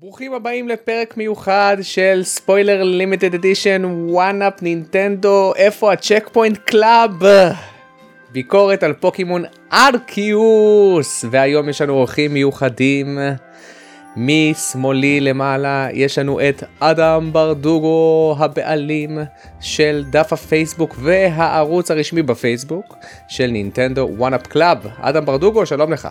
ברוכים הבאים לפרק מיוחד של ספוילר limited edition וואנאפ נינטנדו איפה הצ'ק פוינט קלאב ביקורת על פוקימון ארקיוס. והיום יש לנו אורחים מיוחדים. משמאלי למעלה יש לנו את אדם ברדוגו הבעלים של דף הפייסבוק והערוץ הרשמי בפייסבוק של נינטנדו וואנאפ קלאב אדם ברדוגו שלום לך.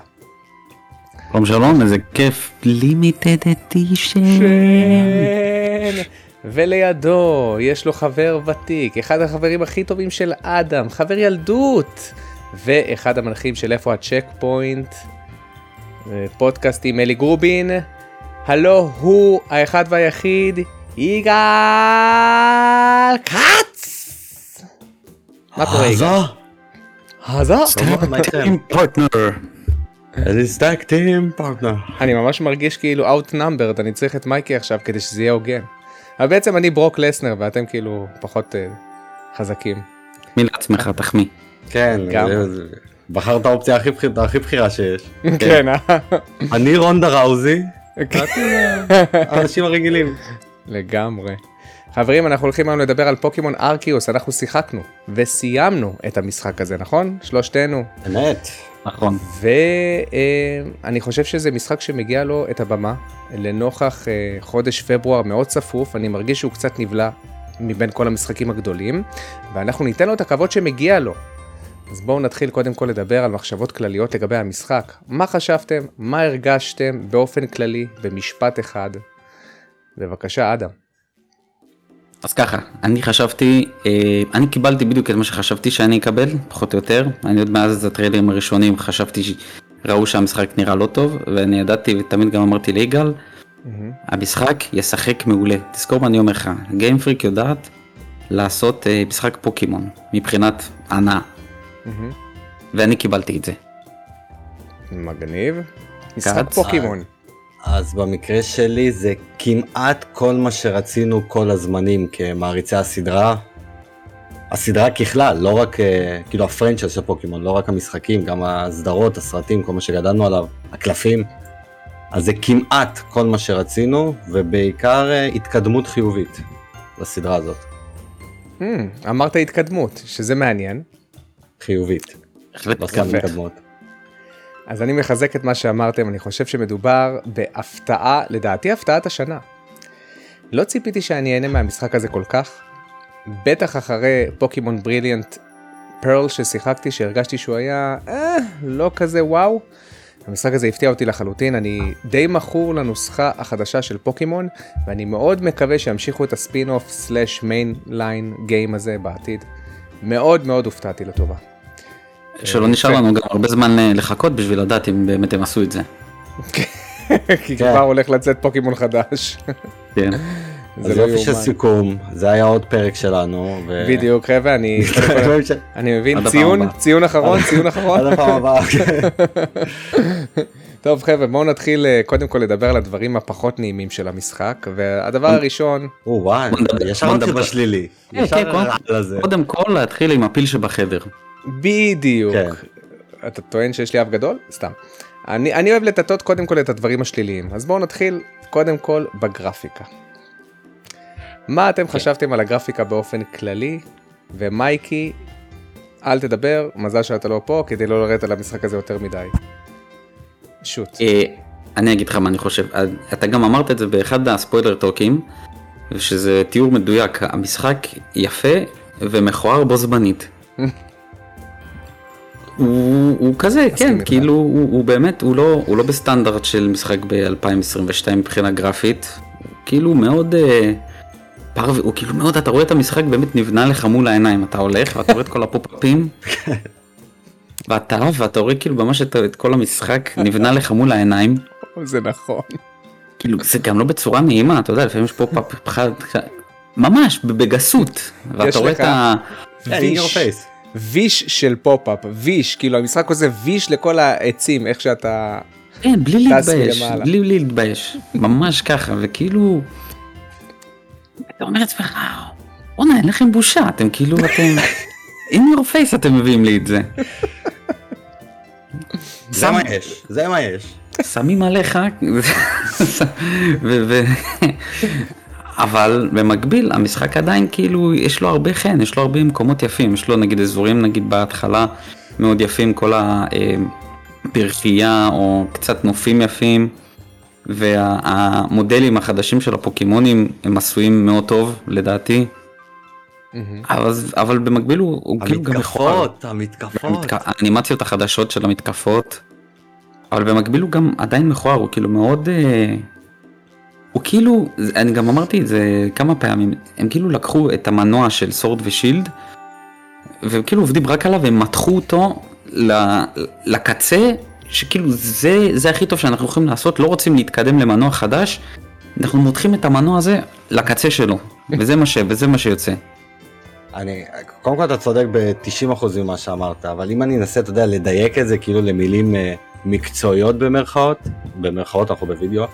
שלום שלום, איזה כיף, לימיטד אדישן. כן. ולידו יש לו חבר ותיק, אחד החברים הכי טובים של אדם, חבר ילדות, ואחד המנחים של איפה הצ'ק פוינט, פודקאסט עם אלי גרובין, הלו הוא האחד והיחיד, יגאל כץ! מה קורה יגאל? עזה? עזה? tag team partner. אני ממש מרגיש כאילו outnumbered, אני צריך את מייקי עכשיו כדי שזה יהיה הוגן. אבל בעצם אני ברוק לסנר ואתם כאילו פחות uh, חזקים. מי לעצמך, תחמיא. כן, גם. בחרת האופציה הכי בכירה- הכי בכירה שיש. כן, אה? אני רונדה ראוזי, ואתם האנשים הרגילים. לגמרי. חברים, אנחנו הולכים היום לדבר על פוקימון ארקיוס, אנחנו שיחקנו וסיימנו את המשחק הזה, נכון? שלושתנו. אמת. נכון. ואני חושב שזה משחק שמגיע לו את הבמה לנוכח אה, חודש פברואר מאוד צפוף, אני מרגיש שהוא קצת נבלע מבין כל המשחקים הגדולים, ואנחנו ניתן לו את הכבוד שמגיע לו. אז בואו נתחיל קודם כל לדבר על מחשבות כלליות לגבי המשחק. מה חשבתם? מה הרגשתם באופן כללי במשפט אחד? בבקשה, אדם. אז ככה, אני חשבתי, אה, אני קיבלתי בדיוק את מה שחשבתי שאני אקבל, פחות או יותר. אני עוד מאז הטריילרים הראשונים חשבתי שראו שהמשחק נראה לא טוב, ואני ידעתי ותמיד גם אמרתי ליגאל, המשחק ישחק מעולה. תזכור מה אני אומר לך, גיים פריק יודעת לעשות אה, משחק פוקימון, מבחינת הנאה. ואני קיבלתי את זה. מגניב. משחק. פוקימון. אז במקרה שלי זה כמעט כל מה שרצינו כל הזמנים כמעריצי הסדרה. הסדרה ככלל, לא רק, אה, כאילו הפרנצ'ייז של פוקימון, לא רק המשחקים, גם הסדרות, הסרטים, כל מה שגדלנו עליו, הקלפים. אז זה כמעט כל מה שרצינו, ובעיקר אה, התקדמות חיובית לסדרה הזאת. Hmm, אמרת התקדמות, שזה מעניין. חיובית, בהחלט לא סתם. התקדמות. אז אני מחזק את מה שאמרתם, אני חושב שמדובר בהפתעה, לדעתי הפתעת השנה. לא ציפיתי שאני אהנה מהמשחק הזה כל כך, בטח אחרי פוקימון בריליאנט פרל ששיחקתי, שהרגשתי שהוא היה אה, לא כזה וואו. המשחק הזה הפתיע אותי לחלוטין, אני די מכור לנוסחה החדשה של פוקימון, ואני מאוד מקווה שימשיכו את ה spin-off slash mainline game הזה בעתיד. מאוד מאוד הופתעתי לטובה. שלא נשאר לנו גם הרבה זמן אה, לחכות בשביל לדעת אם באמת הם עשו את זה. כי כבר הולך לצאת פוקימון חדש. כן. זה לא יופי של יאומן. סיכום, זה היה עוד פרק שלנו. ו- בדיוק חבר'ה אני כל- אני מבין ציון. ציון אחרון ציון אחרון עד הפעם הבאה. כן. טוב חבר'ה בואו נתחיל אה, קודם כל לדבר על הדברים הפחות נעימים של המשחק והדבר הראשון או וואי, ישר נדבר. בשלילי. כן, כן. קודם כל להתחיל עם הפיל שבחדר. בדיוק כן. אתה טוען שיש לי אף גדול סתם אני אני אוהב לטטות קודם כל את הדברים השליליים אז בואו נתחיל קודם כל בגרפיקה. מה אתם חשבתם על הגרפיקה באופן כללי ומייקי אל תדבר מזל שאתה לא פה כדי לא לרדת על המשחק הזה יותר מדי. שוט. אה, אני אגיד לך מה אני חושב, אה, אתה גם אמרת את זה באחד הספוילר טוקים, שזה תיאור מדויק, המשחק יפה ומכוער בו זמנית. הוא, הוא כזה, כן. כאילו הוא, הוא באמת, הוא לא, הוא לא בסטנדרט של משחק ב-2022 מבחינה גרפית, הוא כאילו מאוד אה, פרווה, הוא כאילו מאוד, אתה רואה את המשחק באמת נבנה לך מול העיניים, אתה הולך ואתה רואה את כל הפופ-אפים, ואתה ואתה רואה כאילו ממש את, את כל המשחק נבנה לך מול העיניים, זה נכון. כאילו זה גם לא בצורה נעימה, אתה יודע, לפעמים יש פה פאפ אחד, ממש בגסות, ואתה רואה את ה... in your face. ויש של pop-up, ויש, כאילו המשחק הזה ויש לכל העצים, איך שאתה... כן, בלי להתבייש, מלמעלה. בלי להתבייש, ממש ככה, וכאילו, אתה אומר לעצמך, בואנה, אין לכם בושה, אתם כאילו, אתם, in your face אתם מביאים לי את זה. זה מה יש, זה מה יש. שמים עליך, אבל במקביל המשחק עדיין כאילו יש לו הרבה חן, יש לו הרבה מקומות יפים, יש לו נגיד אזורים נגיד בהתחלה מאוד יפים, כל הפרחייה או קצת נופים יפים, והמודלים החדשים של הפוקימונים הם עשויים מאוד טוב לדעתי, אבל, אבל במקביל הוא, הוא כאילו גם מכוער. המתקפות, המתקפות. המתק- האנימציות החדשות של המתקפות, אבל במקביל הוא גם עדיין מכוער, הוא כאילו מאוד... אה, הוא כאילו, אני גם אמרתי את זה כמה פעמים, הם כאילו לקחו את המנוע של סורד ושילד, והם כאילו עובדים רק עליו, הם מתחו אותו לקצה, שכאילו זה, זה הכי טוב שאנחנו יכולים לעשות, לא רוצים להתקדם למנוע חדש, אנחנו מותחים את המנוע הזה לקצה שלו, וזה מה, ש, וזה מה שיוצא. אני, קודם כל אתה צודק ב-90% ממה שאמרת, אבל אם אני אנסה, אתה יודע, לדייק את זה כאילו למילים אה, מקצועיות במרכאות, במרכאות אנחנו בווידאו,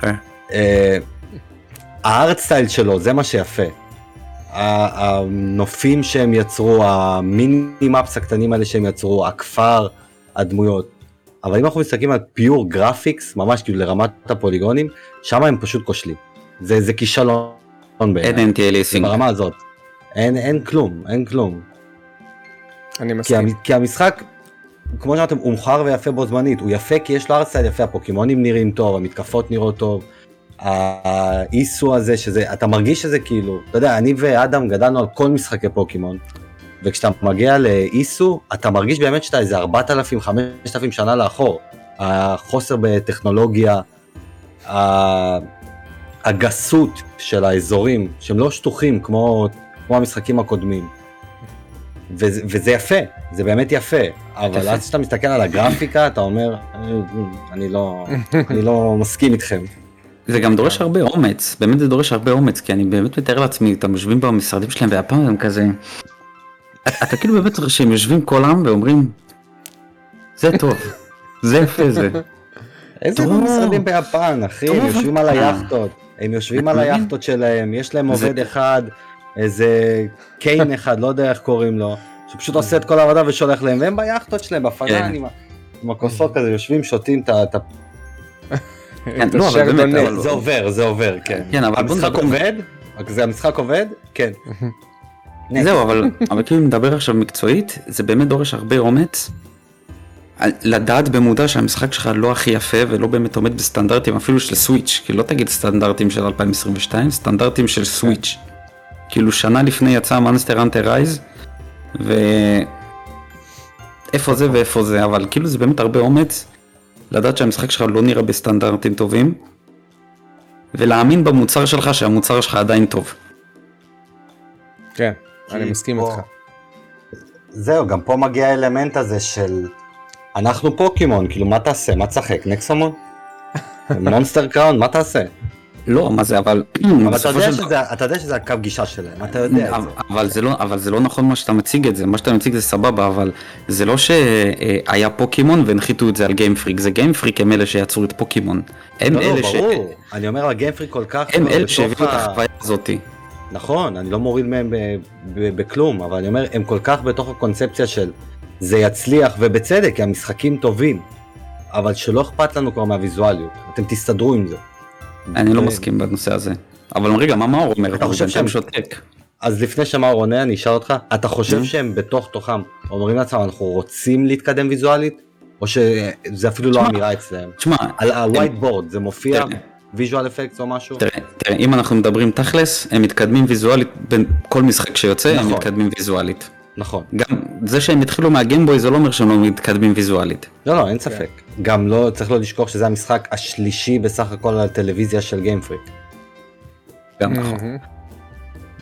כן. אה, ה art style שלו, זה מה שיפה. הנופים שהם יצרו, ה mini-maps הקטנים האלה שהם יצרו, הכפר, הדמויות. אבל אם אנחנו מסתכלים על pure graphics, ממש כאילו לרמת הפוליגונים, שם הם פשוט כושלים. זה, זה כישלון אין בעיניי. NTA זה ליסינג. ברמה הזאת. אין, אין כלום, אין כלום. אני כי, מסכים. המ, כי המשחק, כמו שאמרתם, הוא מכוער ויפה בו זמנית. הוא יפה כי יש לו ארסטייל יפה, הפוקימונים נראים טוב, המתקפות נראות טוב. האיסו הזה, שזה, אתה מרגיש שזה כאילו, אתה יודע, אני ואדם גדלנו על כל משחקי פוקימון. וכשאתה מגיע לאיסו, אתה מרגיש באמת שאתה איזה 4,000, 5,000 שנה לאחור. החוסר בטכנולוגיה, הגסות של האזורים, שהם לא שטוחים כמו, כמו המשחקים הקודמים. וזה, וזה יפה, זה באמת יפה, אבל. אז כשאתה מסתכל על הגרפיקה, אתה אומר, "אה, אני לא, אני לא מסכים איתכם. זה גם דורש הרבה אומץ, באמת זה דורש הרבה אומץ, כי אני באמת מתאר לעצמי, אתם יושבים במשרדים שלהם והפעם הם כזה, אתה כאילו באמת שהם יושבים כל העם ואומרים, זה טוב, זה יפה זה. איזה. משרדים ביפן, אחי, הם יושבים על אתה. היאכטות, הם יושבים על? היאכטות שלהם, יש להם עובד אחד, איזה קיין אחד, לא יודע איך קוראים לו, שפשוט עושה את כל העבודה ושולח להם, והם ביאכטות שלהם, בפנן, כן. עם הכוסות כזה, יושבים, שותים את ה... כן, את לא, אבל באמת. אבל- זה עובר, זה עובר, כן. כן, אבל בוא המשחק נדבר- עובד? רק זה המשחק עובד? כן. זהו, אבל, אבל כאילו נדבר עכשיו מקצועית, זה באמת דורש הרבה אומץ. לדעת במודע שהמשחק שלך לא הכי יפה ולא באמת עומד בסטנדרטים אפילו של סוויץ', כי לא תגיד סטנדרטים של 2022, סטנדרטים של סוויץ'. כאילו שנה לפני יצא מאנסטר האנטר רייז, ואיפה זה ואיפה זה, אבל כאילו זה באמת הרבה אומץ לדעת שהמשחק שלך לא נראה בסטנדרטים טובים, ולהאמין במוצר שלך שהמוצר שלך עדיין טוב. כן, אני כי מסכים פה- איתך. זהו, גם פה מגיע האלמנט הזה של אנחנו פוקימון, כאילו מה תעשה? מה תשחק? נקסומון? מונסטר קראון? מה תעשה? לא, מה זה, אבל... אבל אתה יודע של שזה- אתה יודע שזה הקו גישה שלהם, אתה יודע את זה. אבל זה, לא, אבל זה לא נכון מה שאתה מציג את זה, מה שאתה מציג זה סבבה, אבל זה לא שהיה פוקימון והנחיתו את זה על גיימפריק, זה גיימפריק הם אלה שיצרו את פוקימון. הם לא, לא, אלה ש... ברור. אני אומר, הגיימפרי כל כך... הם כבר אלה שהביאו את החוויה הזאתי. נכון, אני לא מוריד מהם בכלום, אבל אני אומר, הם כל כך בתוך הקונספציה של זה יצליח, ובצדק, כי המשחקים טובים, אבל שלא אכפת לנו כבר מהוויזואליות, אתם תסתדרו עם זה. אני לא מסכים בנושא הזה. אבל רגע, מה מאור אומר? אתה חושב שהם- שותק. אז לפני שמאור עונה, אני אשאל אותך, אתה חושב. שהם בתוך תוכם אומרים לעצמם, אנחנו רוצים להתקדם ויזואלית? או שזה אפילו לא אמירה אצלם? תשמע, על ה-white board זה מופיע? ויז'ואל אפקט או משהו? תראה, תראה, אם אנחנו מדברים תכלס, הם מתקדמים ויזואלית, בין כל משחק שיוצא, הם נכון. מתקדמים ויזואלית. נכון. גם זה שהם התחילו מהגיימבוי זה לא אומר שהם לא מתקדמים ויזואלית. לא, לא, אין ספק. גם לא, צריך לא לשכוח שזה המשחק השלישי בסך הכל על הטלוויזיה של גיימפריק. גם נכון. מהמם.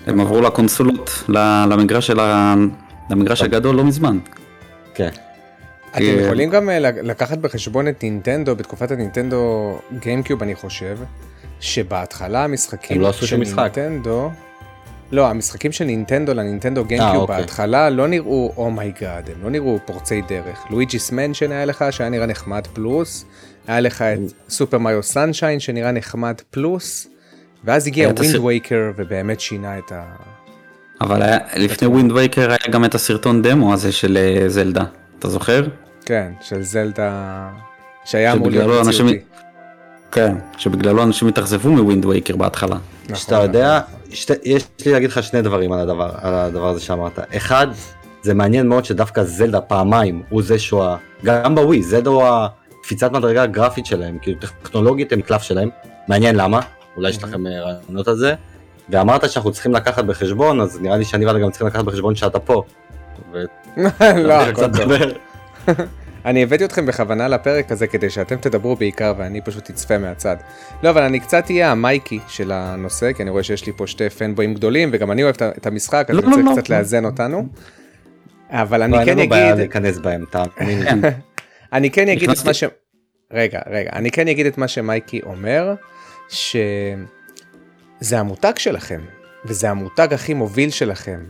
הם עברו לקונסולות, למגרש של ה... למגרש הגדול לא מזמן. כן. אתם אה, יכולים גם אה, לקחת בחשבון את נינטנדו, בתקופת הנינטנדו גיימקיוב אני חושב, שבהתחלה המשחקים הם לא עשו של שום משחק. נינטנדו, לא, המשחקים של נינטנדו לנינטנדו גיימקיוב אוקיי. בהתחלה לא נראו oh my god, הם לא נראו פורצי דרך. לואיג'יס מנשן היה לך שהיה נראה נחמד פלוס, היה לך את סופר מריו סנשיין שנראה נחמד פלוס, ואז הגיע ווינד הסרט- וייקר ובאמת שינה את ה... אבל היה, לפני ווינד וייקר היה גם את הסרטון דמו הזה של אה, זלדה. אתה זוכר? כן, של זלדה, שהיה אמור להיות מציאותי. כן, שבגללו אנשים התאכזבו מווינד וייקר בהתחלה. נכון, שאתה יודע, שת, יש לי להגיד לך שני דברים על הדבר, על הדבר הזה שאמרת. אחד, זה מעניין מאוד שדווקא זלדה פעמיים הוא זה שהוא, ה- גם בווי, זלדה הוא הקפיצת מדרגה הגרפית שלהם, כאילו טכנולוגית הם קלף שלהם, מעניין למה, אולי יש לכם אה, רעיונות על זה. ואמרת שאנחנו צריכים לקחת בחשבון, אז נראה לי שאני ואתה גם צריכים לקחת בחשבון שאתה פה. ו- לא, הכל טוב. אני הבאתי אתכם בכוונה לפרק הזה כדי שאתם תדברו בעיקר ואני פשוט אצפה מהצד. לא, אבל אני קצת אהיה המייקי של הנושא, כי אני רואה שיש לי פה שתי פנבויים גדולים, וגם אני אוהב את המשחק, אז לא, אני צריך לא, קצת לא. לאזן אותנו. אבל אני לא, אין כן לנו בעיה אגיד, להיכנס בהם, תאמין לי. אני כן אגיד את מה ש... רגע, רגע, אני כן אגיד את מה שמייקי אומר, שזה המותג שלכם, וזה המותג הכי מוביל שלכם.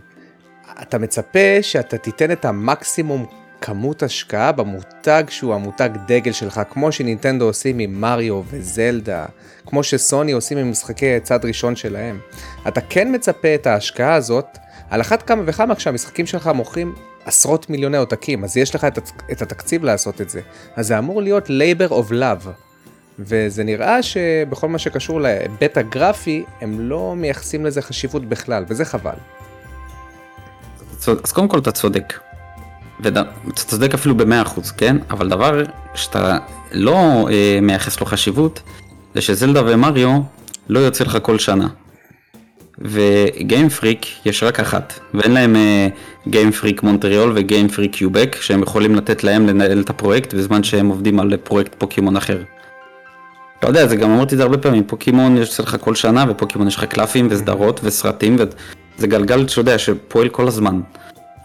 אתה מצפה שאתה תיתן את המקסימום כמות השקעה במותג שהוא המותג דגל שלך, כמו שנינטנדו עושים עם מריו וזלדה, כמו שסוני עושים עם משחקי צד ראשון שלהם. אתה כן מצפה את ההשקעה הזאת, על אחת כמה וכמה כשהמשחקים שלך מוכרים עשרות מיליוני עותקים, אז יש לך את, את התקציב לעשות את זה. אז זה אמור להיות labor of love. וזה נראה שבכל מה שקשור להיבט הגרפי, הם לא מייחסים לזה חשיבות בכלל, וזה חבל. אז קודם כל אתה צודק. וד- אתה צודק אפילו במאה אחוז, כן? אבל דבר שאתה לא אה, מייחס לו חשיבות, זה שזלדה ומריו לא יוצא לך כל שנה. וגיים פריק יש רק אחת, ואין להם גיים פריק מונטריאול וגיים פריק קיובק, שהם יכולים לתת להם לנהל את הפרויקט בזמן שהם עובדים על פרויקט פוקימון אחר. אתה יודע, זה גם אמרתי את זה הרבה פעמים, פוקימון יש לך כל שנה, ופוקימון יש לך קלפים וסדרות וסרטים, וזה גלגל שאתה יודע שפועל כל הזמן.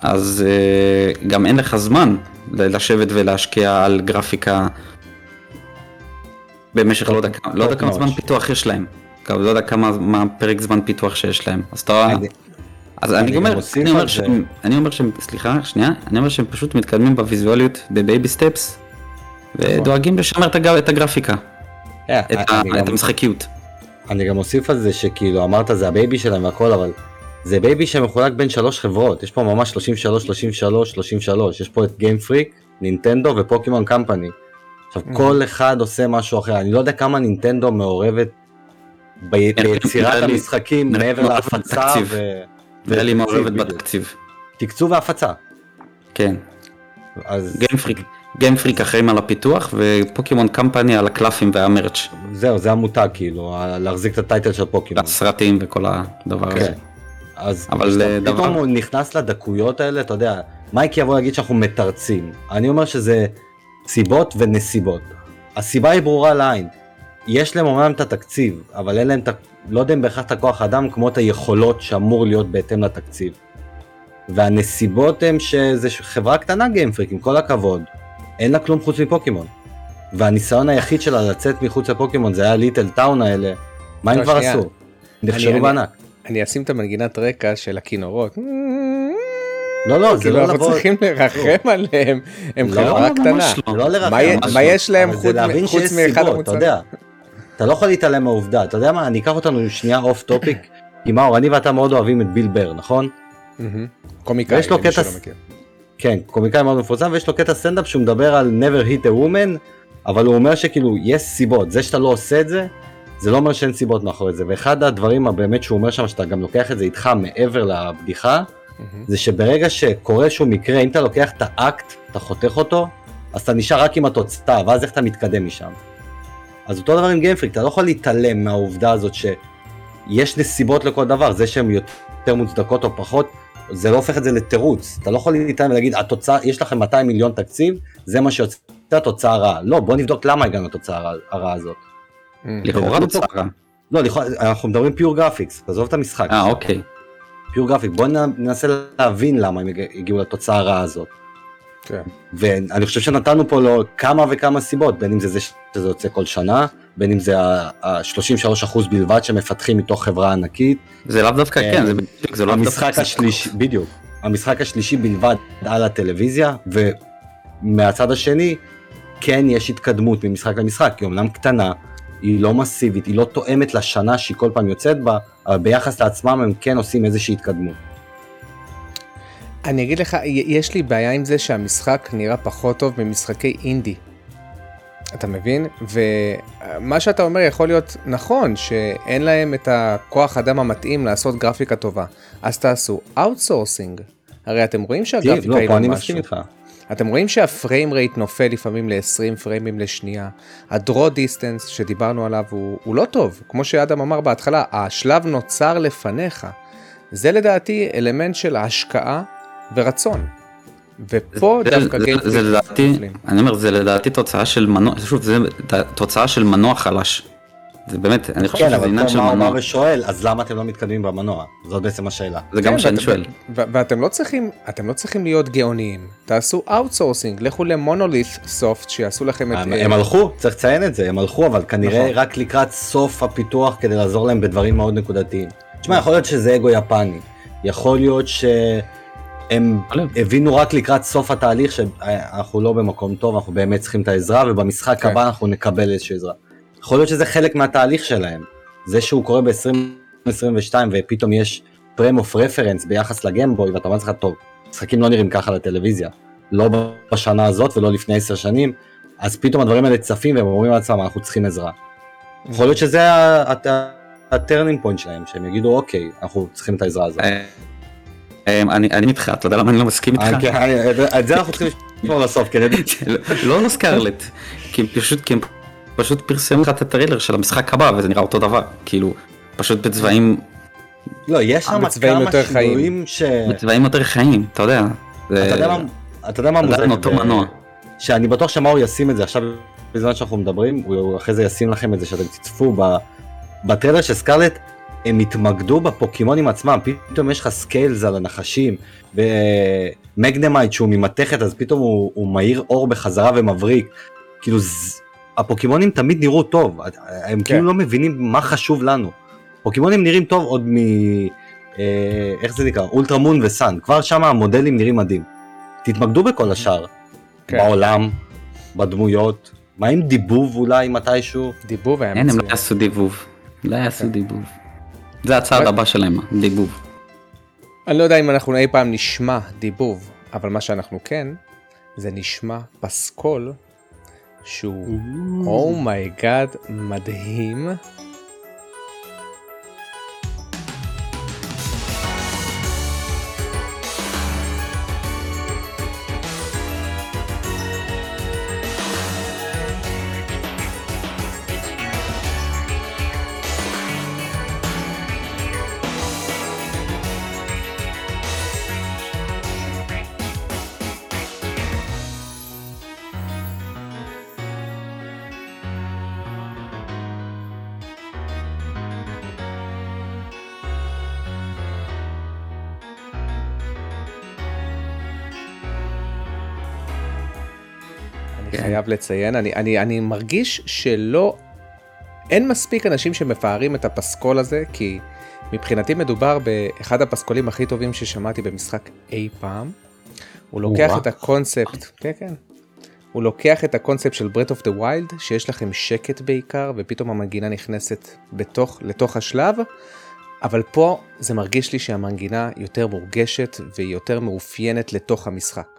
אז uh, גם אין לך זמן לשבת ולהשקיע על גרפיקה במשך לא יודע, כמה- לא יודע כמה מאוד. זמן פיתוח יש להם. גם לא יודע כמה מה פרק זמן פיתוח שיש להם. אז אתה... אז אני אני אומר, גם אני אומר. שהם, אני אומר שהם, סליחה, שנייה, אני אומר שהם פשוט מתקדמים בוויזואליות ב baby steps, ודואגים לשמר את הגר- את הגרפיקה, אה, את ה- אני את גם- המשחקיות. אני גם אוסיף על זה שכאילו אמרת זה ה baby שלהם והכל אבל זה baby שמחולק בין שלוש חברות יש פה ממש 33 33 33 יש פה את גיים פריק נינטנדו ופוקימון קמפני. עכשיו Mm. כל אחד עושה משהו אחר אני לא יודע כמה נינטנדו מעורבת ב- ביצירת המשחקים מעבר להפצה. ו- נראה לי מעורבת. בתקציב. תקצוב והפצה. כן, אז גיימפריק, גיימפריק אחראים על הפיתוח ופוקימון קמפני על הקלפים וה merch, זהו זה המותג כאילו להחזיק את הטייטל של פוקימון. והסרטים וכל הדבר הזה. אז אבל, אה, דבר- פתאום הוא נכנס לדקויות האלה, אתה יודע, מייקי יבוא להגיד שאנחנו מתרצים. אני אומר שזה סיבות ונסיבות. הסיבה היא ברורה לעין. יש להם אומנם את התקציב, אבל אין להם את ה... לא יודע אם בהכרח את הכוח אדם כמו את היכולות שאמור להיות בהתאם לתקציב. והנסיבות הן שזה חברה קטנה גיימפריק, עם כל הכבוד. אין לה כלום חוץ מפוקימון. והניסיון היחיד שלה לצאת מחוץ לפוקימון זה היה ליטל טאון האלה. מה הם כבר. עשו? נכשלו בענק. אני אשים את המנגינת רקע של הכינורות. לא, לא, זה כאילו לא אנחנו לבוא... צריכים לרחם עליהם, הם לא, חברה קטנה. לא. לא לרחם, מה לא. יש להם חוץ מאחד המוצרים? אתה לא יכול להתעלם מהעובדה, אתה יודע מה, אני אקח אותנו שנייה off topic. כי מאור, אני ואתה מאוד אוהבים את ביל בר, נכון? קומיקאי, ויש לו למי קטע שלא ס- מכיר. כן, קומיקאי מאוד מפורסם, ויש לו קטע סטנדאפ שהוא מדבר על never hit a woman, אבל הוא אומר שכאילו, יש סיבות, זה שאתה לא עושה את זה, זה לא אומר שאין סיבות מאחורי זה. ואחד הדברים הבאמת שהוא אומר שם, שאתה גם לוקח את זה איתך מעבר לבדיחה, מהמם. זה שברגע שקורה איזשהו מקרה, אם אתה לוקח את האקט, אתה חותך אותו, אז אתה נשאר רק עם התוצאה, ואז איך אתה מתקדם משם. אז אותו דבר עם Game Freak, אתה לא יכול להתעלם מהעובדה הזאת שיש נסיבות לכל דבר, זה שהן יותר מוצדקות או פחות, זה לא הופך את זה לתירוץ. אתה לא יכול להתעלם ולהגיד, התוצאה, יש לכם 200 מיליון תקציב, זה מה שיוצא התוצאה רעה. לא, בוא נבדוק למה הגענו לתוצאה הרע- הרעה הזאת. מהמם. לכאורה רעה. לא, אנחנו מדברים pure graphics, תעזוב את המשחק. אה, אוקיי. pure graphic, בוא ננסה להבין למה הם הג- הגיעו לתוצאה הרעה הזאת. כן. ואני חושב שנתנו פה לו כמה וכמה סיבות, בין אם זה זה שזה יוצא כל שנה, בין אם זה ה-33% בלבד שמפתחים מתוך חברה ענקית, זה לאו דווקא אה, כן, זה בדיוק, זה לא דווקא... המשחק השלישי, בדיוק, המשחק השלישי בלבד על הטלוויזיה, ומהצד השני, כן יש התקדמות ממשחק למשחק, היא אומנם קטנה, היא לא מסיבית, היא לא תואמת לשנה שהיא כל פעם יוצאת בה, אבל ביחס לעצמם הם כן עושים איזושהי התקדמות. אני אגיד לך, יש לי בעיה עם זה שהמשחק נראה פחות טוב ממשחקי אינדי. אתה מבין? ומה שאתה אומר יכול להיות נכון, שאין להם את הכוח אדם המתאים לעשות גרפיקה טובה. אז תעשו outsourcing. הרי אתם רואים שהגרפיקה לא, היא פה לא אני משהו. מסכים איתך. אתם רואים שה frame rate נופל לפעמים ל-20 פריימים לשנייה. ה draw distance שדיברנו עליו הוא, הוא לא טוב. כמו שאדם אמר בהתחלה, השלב נוצר לפניך. זה לדעתי אלמנט של השקעה ורצון. ופה זה- דווקא זה- Game Freak זה לדעתי. אני אומר, זה לדעתי תוצאה של מנוע, שוב, זה תוצאה של מנוע חלש. זה באמת, אני חושב כן, שזה אבל עניין של פה מה הוא מנוע. בא ושואל, אז למה אתם לא מתקדמים במנוע? זאת בעצם השאלה. זה גם כן, מה שאני ואתם- שואל. ו- ואתם לא צריכים, אתם לא צריכים להיות גאוניים. תעשו אאוטסורסינג, לכו למונולית' סופט שיעשו לכם את... הם הם הלכו, צריך לציין את זה, הם הלכו, אבל כנראה נכון. רק לקראת סוף הפיתוח כדי לעזור להם בדברים מאוד נקודתיים. תשמע, יכול להיות שזה אגו יפני, יכול להיות שהם הלב. הבינו רק לקראת סוף התהליך שאנחנו לא במקום טוב, אנחנו באמת צריכים את העזרה, ובמשחק כן. הבא אנחנו נקבל איזושהי עזרה. יכול להיות שזה חלק מהתהליך שלהם. זה שהוא קורה ב-2022 ופתאום יש frame of reference ביחס לגיימבוי, ואתה אומר לך, טוב, משחקים לא נראים ככה לטלוויזיה. לא בשנה הזאת ולא לפני עשר שנים, אז פתאום הדברים האלה צפים והם אומרים לעצמם, אנחנו צריכים עזרה. יכול להיות שזה ה turning point שלהם, שהם יגידו, אוקיי, אנחנו צריכים את העזרה הזאת. אה, אה, אני אני איתך, אתה יודע למה אני לא מסכים איתך? אה, כן, אני- את זה אנחנו צריכים לשמור לסוף, כן, לא לא סקרלט, כי פשוט, כי הם פשוט פרסמו לך את הטריילר של המשחק הבא וזה נראה אותו דבר, כאילו, פשוט בצבעים, לא, יש שם בצבעים כמה יותר חיים. שינויים ש... בצבעים יותר חיים, אתה יודע. זה- אתה יודע מה- אתה יודע מה עדיין מוזר? אותו מנוע. שאני בטוח שמאור ישים את זה עכשיו בזמן שאנחנו מדברים, הוא אחרי זה ישים לכם את זה שאתם תצפו ב... בטריילר של סקארלט, הם התמקדו בפוקימונים עצמם, פתאום יש לך scales על הנחשים, ו Magnemite שהוא ממתכת אז פתאום הוא, הוא מאיר אור בחזרה ומבריק, כאילו ז... הפוקימונים תמיד נראו טוב, הם כאילו לא מבינים מה חשוב לנו. פוקימונים נראים טוב עוד מ... אה, איך זה נקרא? Ultra Moon ו Sun, כבר שם המודלים נראים מדהים. תתמקדו בכל השאר, כן. בעולם, בדמויות, מה עם דיבוב אולי מתישהו? דיבוב היה אין, הם לא מצוין. יעשו דיבוב. לא יעשו כן. דיבוב. זה הצעד הבא שלהם, דיבוב. אני לא יודע אם אנחנו אי פעם נשמע דיבוב, אבל מה שאנחנו כן, זה נשמע פסקול שהוא oh my god מדהים. חייב לציין, אני, אני, אני מרגיש שלא, אין מספיק אנשים שמפארים את הפסקול הזה, כי מבחינתי מדובר באחד הפסקולים הכי טובים ששמעתי במשחק אי פעם. הוא לוקח או-אה. את הקונספט, כן כן, הוא לוקח את הקונספט של Breath of the Wild, שיש לכם שקט בעיקר, ופתאום המנגינה נכנסת בתוך, לתוך השלב, אבל פה זה מרגיש לי שהמנגינה יותר מורגשת והיא יותר מאופיינת לתוך המשחק.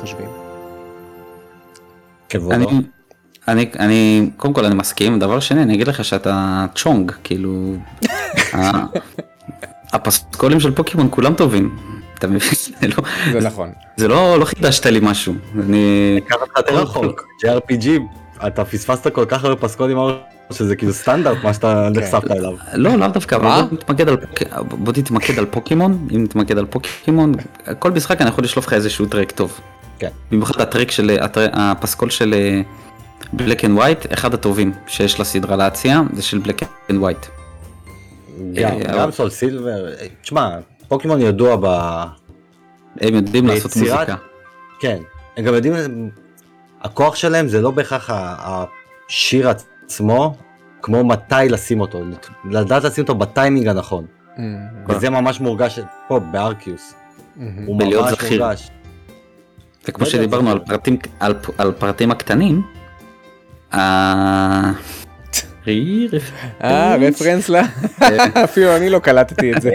חושבים? כבודו. אני, אני, אני, קודם כל אני מסכים, דבר שני, אני אגיד לך שאתה צ'ונג, כאילו, הפסקולים של פוקימון כולם טובים, אתה מבין? זה לא, זה נכון. זה לא, לא חידשת לי משהו, אני, לקחת אותך יותר רחוק, JRPG, אתה פספסת כל כך הרבה פסקולים שזה כאילו סטנדרט מה שאתה נחשפת אליו. לא, לאו דווקא, אבל בוא תתמקד על פוקימון, אם נתמקד על פוקימון, כל משחק אני יכול לשלוף לך איזשהו track טוב. כן. במיוחד ה track של, הטר- הפסקול של Black and White, אחד הטובים שיש לסדרה להציע, זה של Black and White. גם, אה, סול סילבר, אה, תשמע, פוקימון ידוע ב... הם יודעים לעשות ביצירת- מוזיקה. כן, הם גם יודעים, הכוח שלהם זה לא בהכרח השיר עצמו, כמו מתי לשים אותו, לדעת לשים אותו בטיימינג הנכון. וזה ממש מורגש פה בארקיוס. מהמם. הוא ממש. מורגש. וכמו לא שדיברנו על פרטים, על, על פרטים הקטנים, ה- אה, reference לה? אפילו אני לא קלטתי את זה.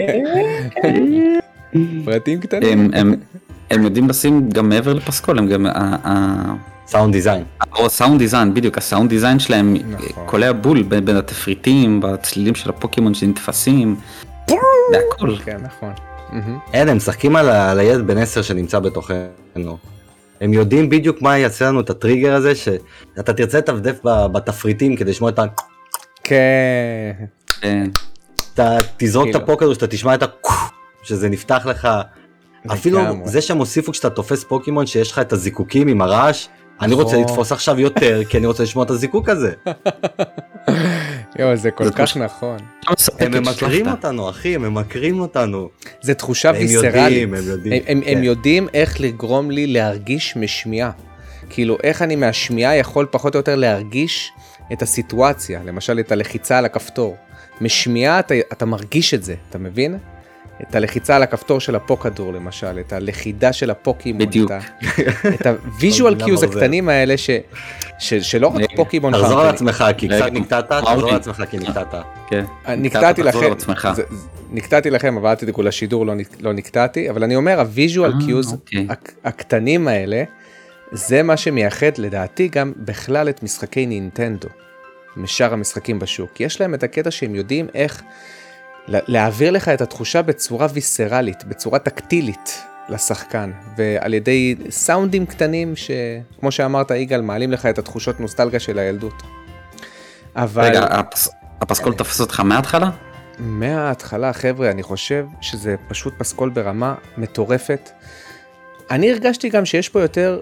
פרטים קטנים. הם, הם, הם יודעים לשים גם מעבר לפסקול, הם גם, ה- ה- sound design. או sound design, בדיוק, ה sound design שלהם נכון. קולע בול בין, בין התפריטים, בצלילים של הפוקימון שנתפסים, והכל. כן, נכון. אין, הם משחקים על הילד בן 10 שנמצא בתוכנו. הם יודעים בדיוק מה יעשה לנו את הטריגר הזה, שאתה תרצה לטפטף ב- בתפריטים כדי לשמוע את ה... כן. כן. אתה תזרוק את כאילו. הפוקר שאתה תשמע את ה... שזה נפתח לך. אפילו. זה שהם הוסיפו כשאתה תופס פוקימון שיש לך את הזיקוקים עם הרעש, אני רוצה נכון. לתפוס עכשיו יותר כי אני רוצה לשמוע את הזיקוק הזה. יואו, זה כל כך נכון. הם ממכרים. אותנו אחי, הם ממכרים אותנו. זה תחושה ויסרלית. הם כן. יודעים איך לגרום לי להרגיש משמיעה. כאילו, איך אני מהשמיעה יכול פחות או יותר להרגיש את הסיטואציה, למשל את הלחיצה על הכפתור. משמיעה אתה, אתה מרגיש את זה, אתה מבין? את הלחיצה על הכפתור של הפוקדור למשל, את הלכידה של הפוקימון. בדיוק. את, ה visual cues. הקטנים האלה ש, ש, שלא רק פוקימון תחזור על פרטני. עצמך כי רגע, קצת נקטעת, אוקיי. תחזור על עצמך כי נקטעת. כן. נקטעתי תחזור לכם, נקטעתי לכם, אבל אל תדאגו לשידור, לא נק- לא נקטעתי, אבל אני אומר, ה visual אה, cues אוקיי. הקטנים האלה, זה מה שמייחד לדעתי גם בכלל את משחקי נינטנדו, משאר המשחקים בשוק. יש להם את הקטע שהם יודעים איך להעביר לך את התחושה בצורה ויסרלית, בצורה טקטילית לשחקן, ועל ידי סאונדים קטנים שכמו שאמרת יגאל, מעלים לך את התחושות נוסטלגיה של הילדות. אבל... רגע, הפס- הפסקול תפס אותך מההתחלה? מההתחלה חבר'ה אני חושב שזה פשוט פסקול ברמה מטורפת. אני הרגשתי גם שיש פה יותר,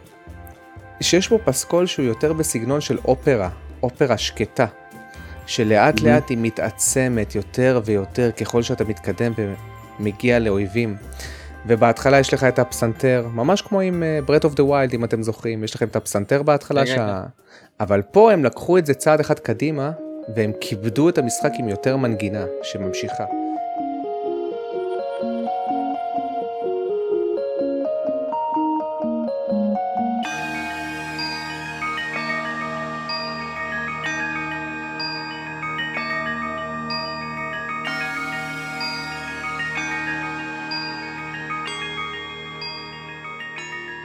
שיש פה פסקול שהוא יותר בסגנון של אופרה, אופרה שקטה, שלאט לאט היא מתעצמת יותר ויותר ככל שאתה מתקדם ומגיע לאויבים. ובהתחלה יש לך את הפסנתר, ממש כמו עם Breath of the Wild אם אתם זוכרים, יש לכם את הפסנתר בהתחלה, שה... אבל פה הם לקחו את זה צעד אחד קדימה והם כיבדו את המשחק עם יותר מנגינה שממשיכה.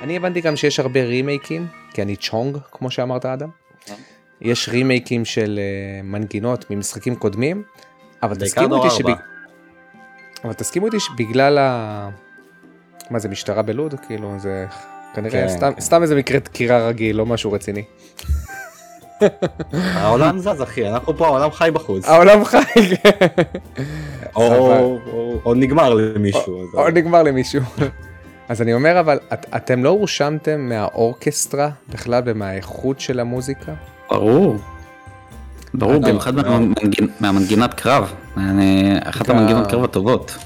אני הבנתי גם שיש הרבה רימייקים, כי אני צ'ונג, כמו שאמרת אדם. יש רימייקים של uh, מנגינות ממשחקים קודמים, אבל תסכימו איתי. שבג... אבל תסכימו איתי שבגלל ה... מה זה משטרה בלוד? כאילו זה כנראה כן, סתם, כן. סתם איזה מקרה דקירה רגיל, לא משהו רציני. העולם זז אחי, אנחנו פה, העולם חי בחוץ. העולם חי, או- אבל- או- או נגמר למישהו. או נגמר למישהו. אז אני אומר אבל את, אתם לא הורשמתם מהאורקסטרה בכלל ומהאיכות של המוזיקה? ברור. ברור, במיוחד לא. מהמנגינ- מהמנגינת קרב. אני- אחת גם- המנגינות קרב הטובות.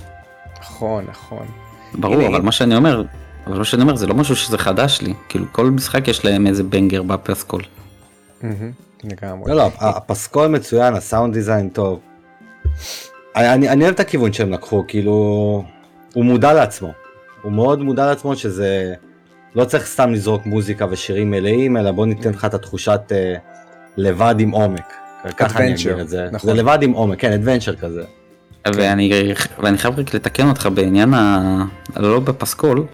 נכון נכון. ברור, הנה, אבל הנה. מה שאני אומר, אבל מה שאני אומר זה לא משהו שזה חדש לי. כאילו כל משחק יש להם איזה בנגר בפסקול. לגמרי. לא, לא, הפסקול מצוין, הסאונד דיזיין טוב. אני, אני, אני אוהב את הכיוון שהם לקחו, כאילו, הוא מודע לעצמו. הוא מאוד מודע לעצמו שזה, לא צריך סתם לזרוק מוזיקה ושירים מלאים, אלא בוא ניתן לך את התחושת אה, לבד עם עומק. ככה אני אגדיר את זה. נכון. זה לבד עם עומק, כן, אדוונצ'ר כזה. ואני, ואני חייב רק לתקן אותך בעניין ה... לא בפסקול,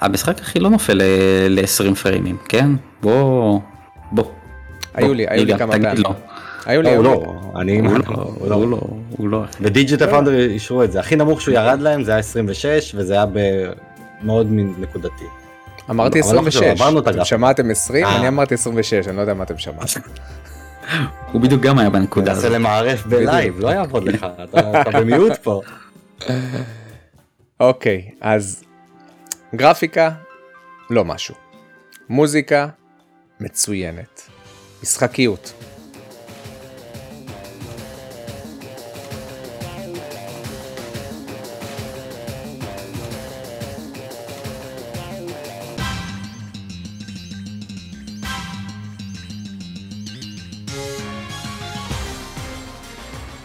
המשחק הכי לא נופל ל-20 פרימים, כן? בוא... בוא. היו בוא, לי, היו לי כמה תגיד פעמים. לו. היו לי, לא, הוא. לא, אני... הוא לא, הוא לא, הוא לא. ו Digital Foundry אישרו את זה. הכי נמוך שהוא ירד להם זה היה 26, וזה היה מאוד נקודתי. אמרתי אבל לא חשוב, 26. עברנו את אתם. שמעתם 20, אה. אני אמרתי 26, אני לא יודע מה אתם שמעתם. הוא בדיוק גם היה בנקודה הזאת. למערף ב live, לא יעבוד לך, אתה במיעוט פה. אוקיי, אז גרפיקה, לא משהו. מוזיקה, מצוינת. משחקיות.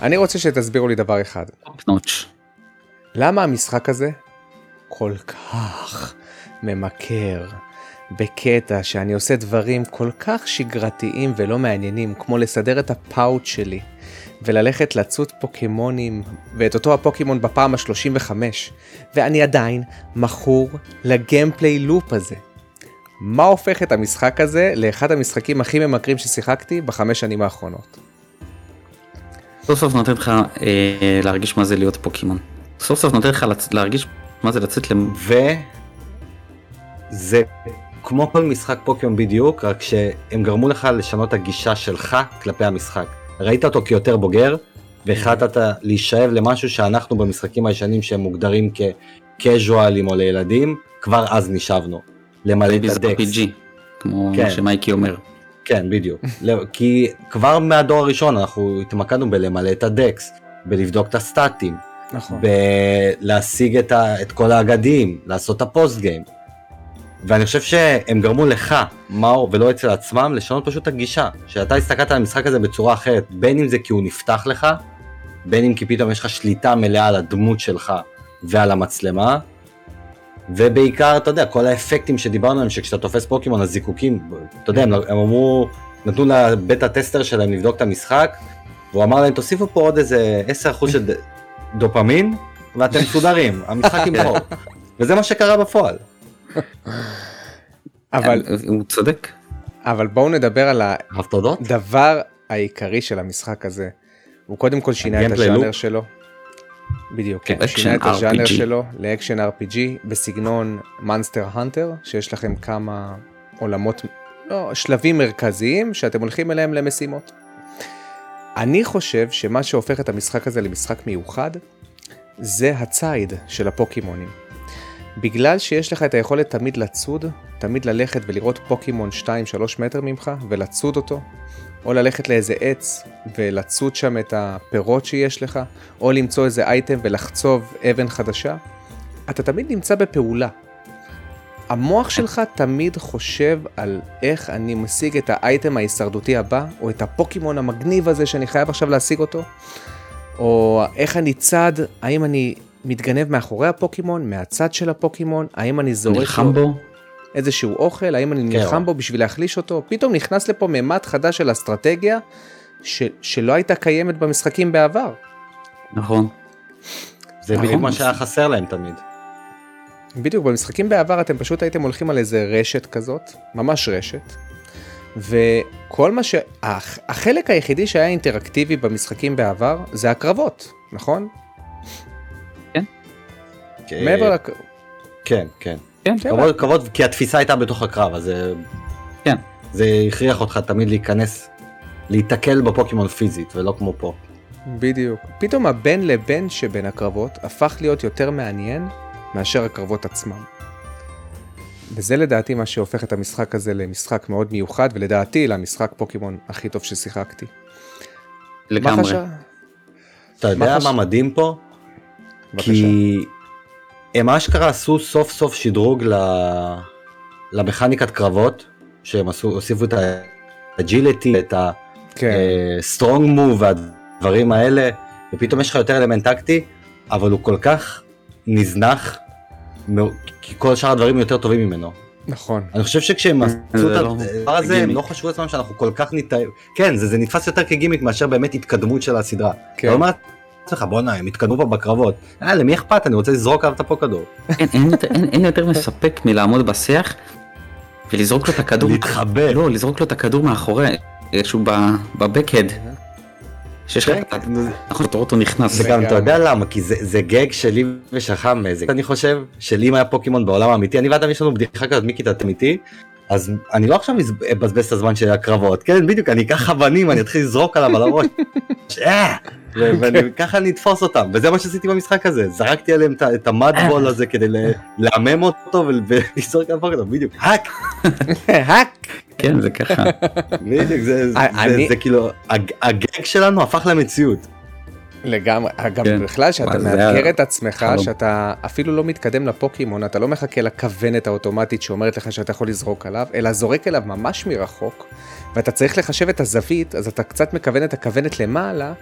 אני רוצה שתסבירו לי דבר אחד. למה המשחק הזה כל כך ממכר בקטע שאני עושה דברים כל כך שגרתיים ולא מעניינים, כמו לסדר את הפאוט שלי וללכת לצוד פוקימונים ואת אותו הפוקימון בפעם ה-35, ואני עדיין מכור לגיימפליי לופ הזה. מה הופך את המשחק הזה לאחד המשחקים הכי ממכרים ששיחקתי בחמש שנים האחרונות? סוף סוף נותן לך אה, להרגיש מה זה להיות פוקימון. סוף סוף נותן לך לצ... להרגיש מה זה לצאת למ... וזה כמו כל משחק פוקימון בדיוק, רק שהם גרמו לך לשנות את הגישה שלך כלפי המשחק. ראית אותו כיותר בוגר, והחלטת להישאב למשהו שאנחנו במשחקים הישנים שהם מוגדרים כקז'ואלים או לילדים, כבר אז נשאבנו. למלא את. RPG, כמו כן. שמייקי אומר. כן, בדיוק. לא, כי כבר מהדור הראשון אנחנו התמקדנו בלמלא את הדקס, בלבדוק את הסטטים, נכון. בלהשיג את, ה, את כל האגדים, לעשות את הפוסט גיים. ואני חושב שהם גרמו לך, מאור, ולא אצל עצמם, לשנות פשוט את הגישה. שאתה הסתכלת על המשחק הזה בצורה אחרת, בין אם זה כי הוא נפתח לך, בין אם כי פתאום יש לך שליטה מלאה על הדמות שלך ועל המצלמה, ובעיקר, אתה יודע, כל האפקטים שדיברנו עליהם, שכשאתה תופס פוקימון, הזיקוקים, אתה יודע, הם, הם אמרו, נתנו לבית הטסטר שלהם לבדוק את המשחק, והוא אמר להם, תוסיפו פה עוד איזה 10% של דופמין, ואתם מסודרים, המשחק ימכור. וזה מה שקרה בפועל. אבל, הוא צודק. אבל בואו נדבר על? הדבר העיקרי של המשחק הזה. הוא קודם כל שינה את הז'אנר לופ. שלו. בדיוק, כן, הוא שינה את הז'אנר. שלו לאקשן RPG בסגנון מאנסטר הנטר, שיש לכם כמה עולמות, לא, שלבים מרכזיים שאתם הולכים אליהם למשימות. אני חושב שמה שהופך את המשחק הזה למשחק מיוחד, זה הציד של הפוקימונים. בגלל שיש לך את היכולת תמיד לצוד, תמיד ללכת ולראות פוקימון 2-3 מטר ממך ולצוד אותו, או ללכת לאיזה עץ ולצוד שם את הפירות שיש לך, או למצוא איזה אייטם ולחצוב אבן חדשה, אתה תמיד נמצא בפעולה. המוח שלך תמיד חושב על איך אני משיג את האייטם ההישרדותי הבא, או את הפוקימון המגניב הזה שאני חייב עכשיו להשיג אותו, או איך אני צד, האם אני מתגנב מאחורי הפוקימון, מהצד של הפוקימון, האם אני זורק נלחם בו. איזשהו אוכל, האם אני כן. נלחם בו בשביל להחליש אותו, פתאום נכנס לפה ממד חדש של אסטרטגיה ש, שלא הייתה קיימת במשחקים בעבר. נכון. זה נכון. בדיוק מה שהיה חסר להם תמיד. בדיוק, במשחקים בעבר אתם פשוט הייתם הולכים על איזה רשת כזאת, ממש רשת, וכל מה ש... הח- החלק היחידי שהיה אינטראקטיבי במשחקים בעבר זה הקרבות, נכון? מעבר לק... כן, כן. כן, כן, כבוד, כבוד, כי התפיסה הייתה בתוך הקרב, אז זה... כן. זה הכריח אותך תמיד להיכנס, להיתקל בפוקימון פיזית, ולא כמו פה. בדיוק. פתאום הבין לבין שבין הקרבות הפך להיות יותר מעניין מאשר הקרבות עצמם. וזה לדעתי מה שהופך את המשחק הזה למשחק מאוד מיוחד, ולדעתי למשחק פוקימון הכי טוב ששיחקתי. מה לגמרי. חשב? אתה יודע מה מדהים פה? בבקשה. כי הם אשכרה עשו סוף סוף שדרוג ל... למכניקת קרבות, שהם עשו, הוסיפו את ה agility, את כן, ה strong move והדברים האלה, ופתאום יש לך יותר אלמנט טקטי, אבל הוא כל כך נזנח, כי כל שאר הדברים יותר טובים ממנו. נכון. אני חושב שכשהם עשו את זה לא הדבר הזה, הם. לא חשבו לעצמם שאנחנו כל כך נתאהב. כן, זה, זה נתפס יותר כגימיק מאשר באמת התקדמות של הסדרה. כן. אתה אומר לעצמך, בואנה, הם התקדמו פה בקרבות. אה, למי אכפת? אני רוצה לזרוק עליו את הפוקדור. אין, אין, יותר- אין, אין יותר מספק מלעמוד בשיח ולזרוק לו את הכדור. להתחבא. לא, לזרוק לו את הכדור מאחורי, איזשהו בבקהד. שיש לך, כן, נכון, אתה רואה אותו נכנס. זה גם, אתה. יודע למה? כי זה, גג שלי ושלך מאיזה, אני חושב שאם היה פוקימון בעולם האמיתי, אני ואדם יש לנו בדיחה כזאת מכיתה אמיתי, אז אני לא עכשיו אבזבז את הזמן של הקרבות, כן בדיוק, אני אקח אבנים, אני אתחיל לזרוק עליו על הראש, אה, וככה אני אתפוס אותם, וזה מה שעשיתי במשחק הזה, זרקתי עליהם את ה- את המאדבול הזה כדי לעמם אותו ול- ולזרוק עליו אותו, בדיוק, האק, האק! כן, זה ככה. בדיוק, זה- כאילו, הג- הגג שלנו הפך למציאות. לגמרי, גם כן. בכלל שאתה מאתגר את עצמך, חלום. שאתה אפילו לא מתקדם לפוקימון, אתה לא מחכה לכוונת האוטומטית שאומרת לך שאתה יכול לזרוק עליו, אלא זורק אליו ממש מרחוק, ואתה צריך לחשב את הזווית, אז אתה קצת מכוון את הכוונת למעלה,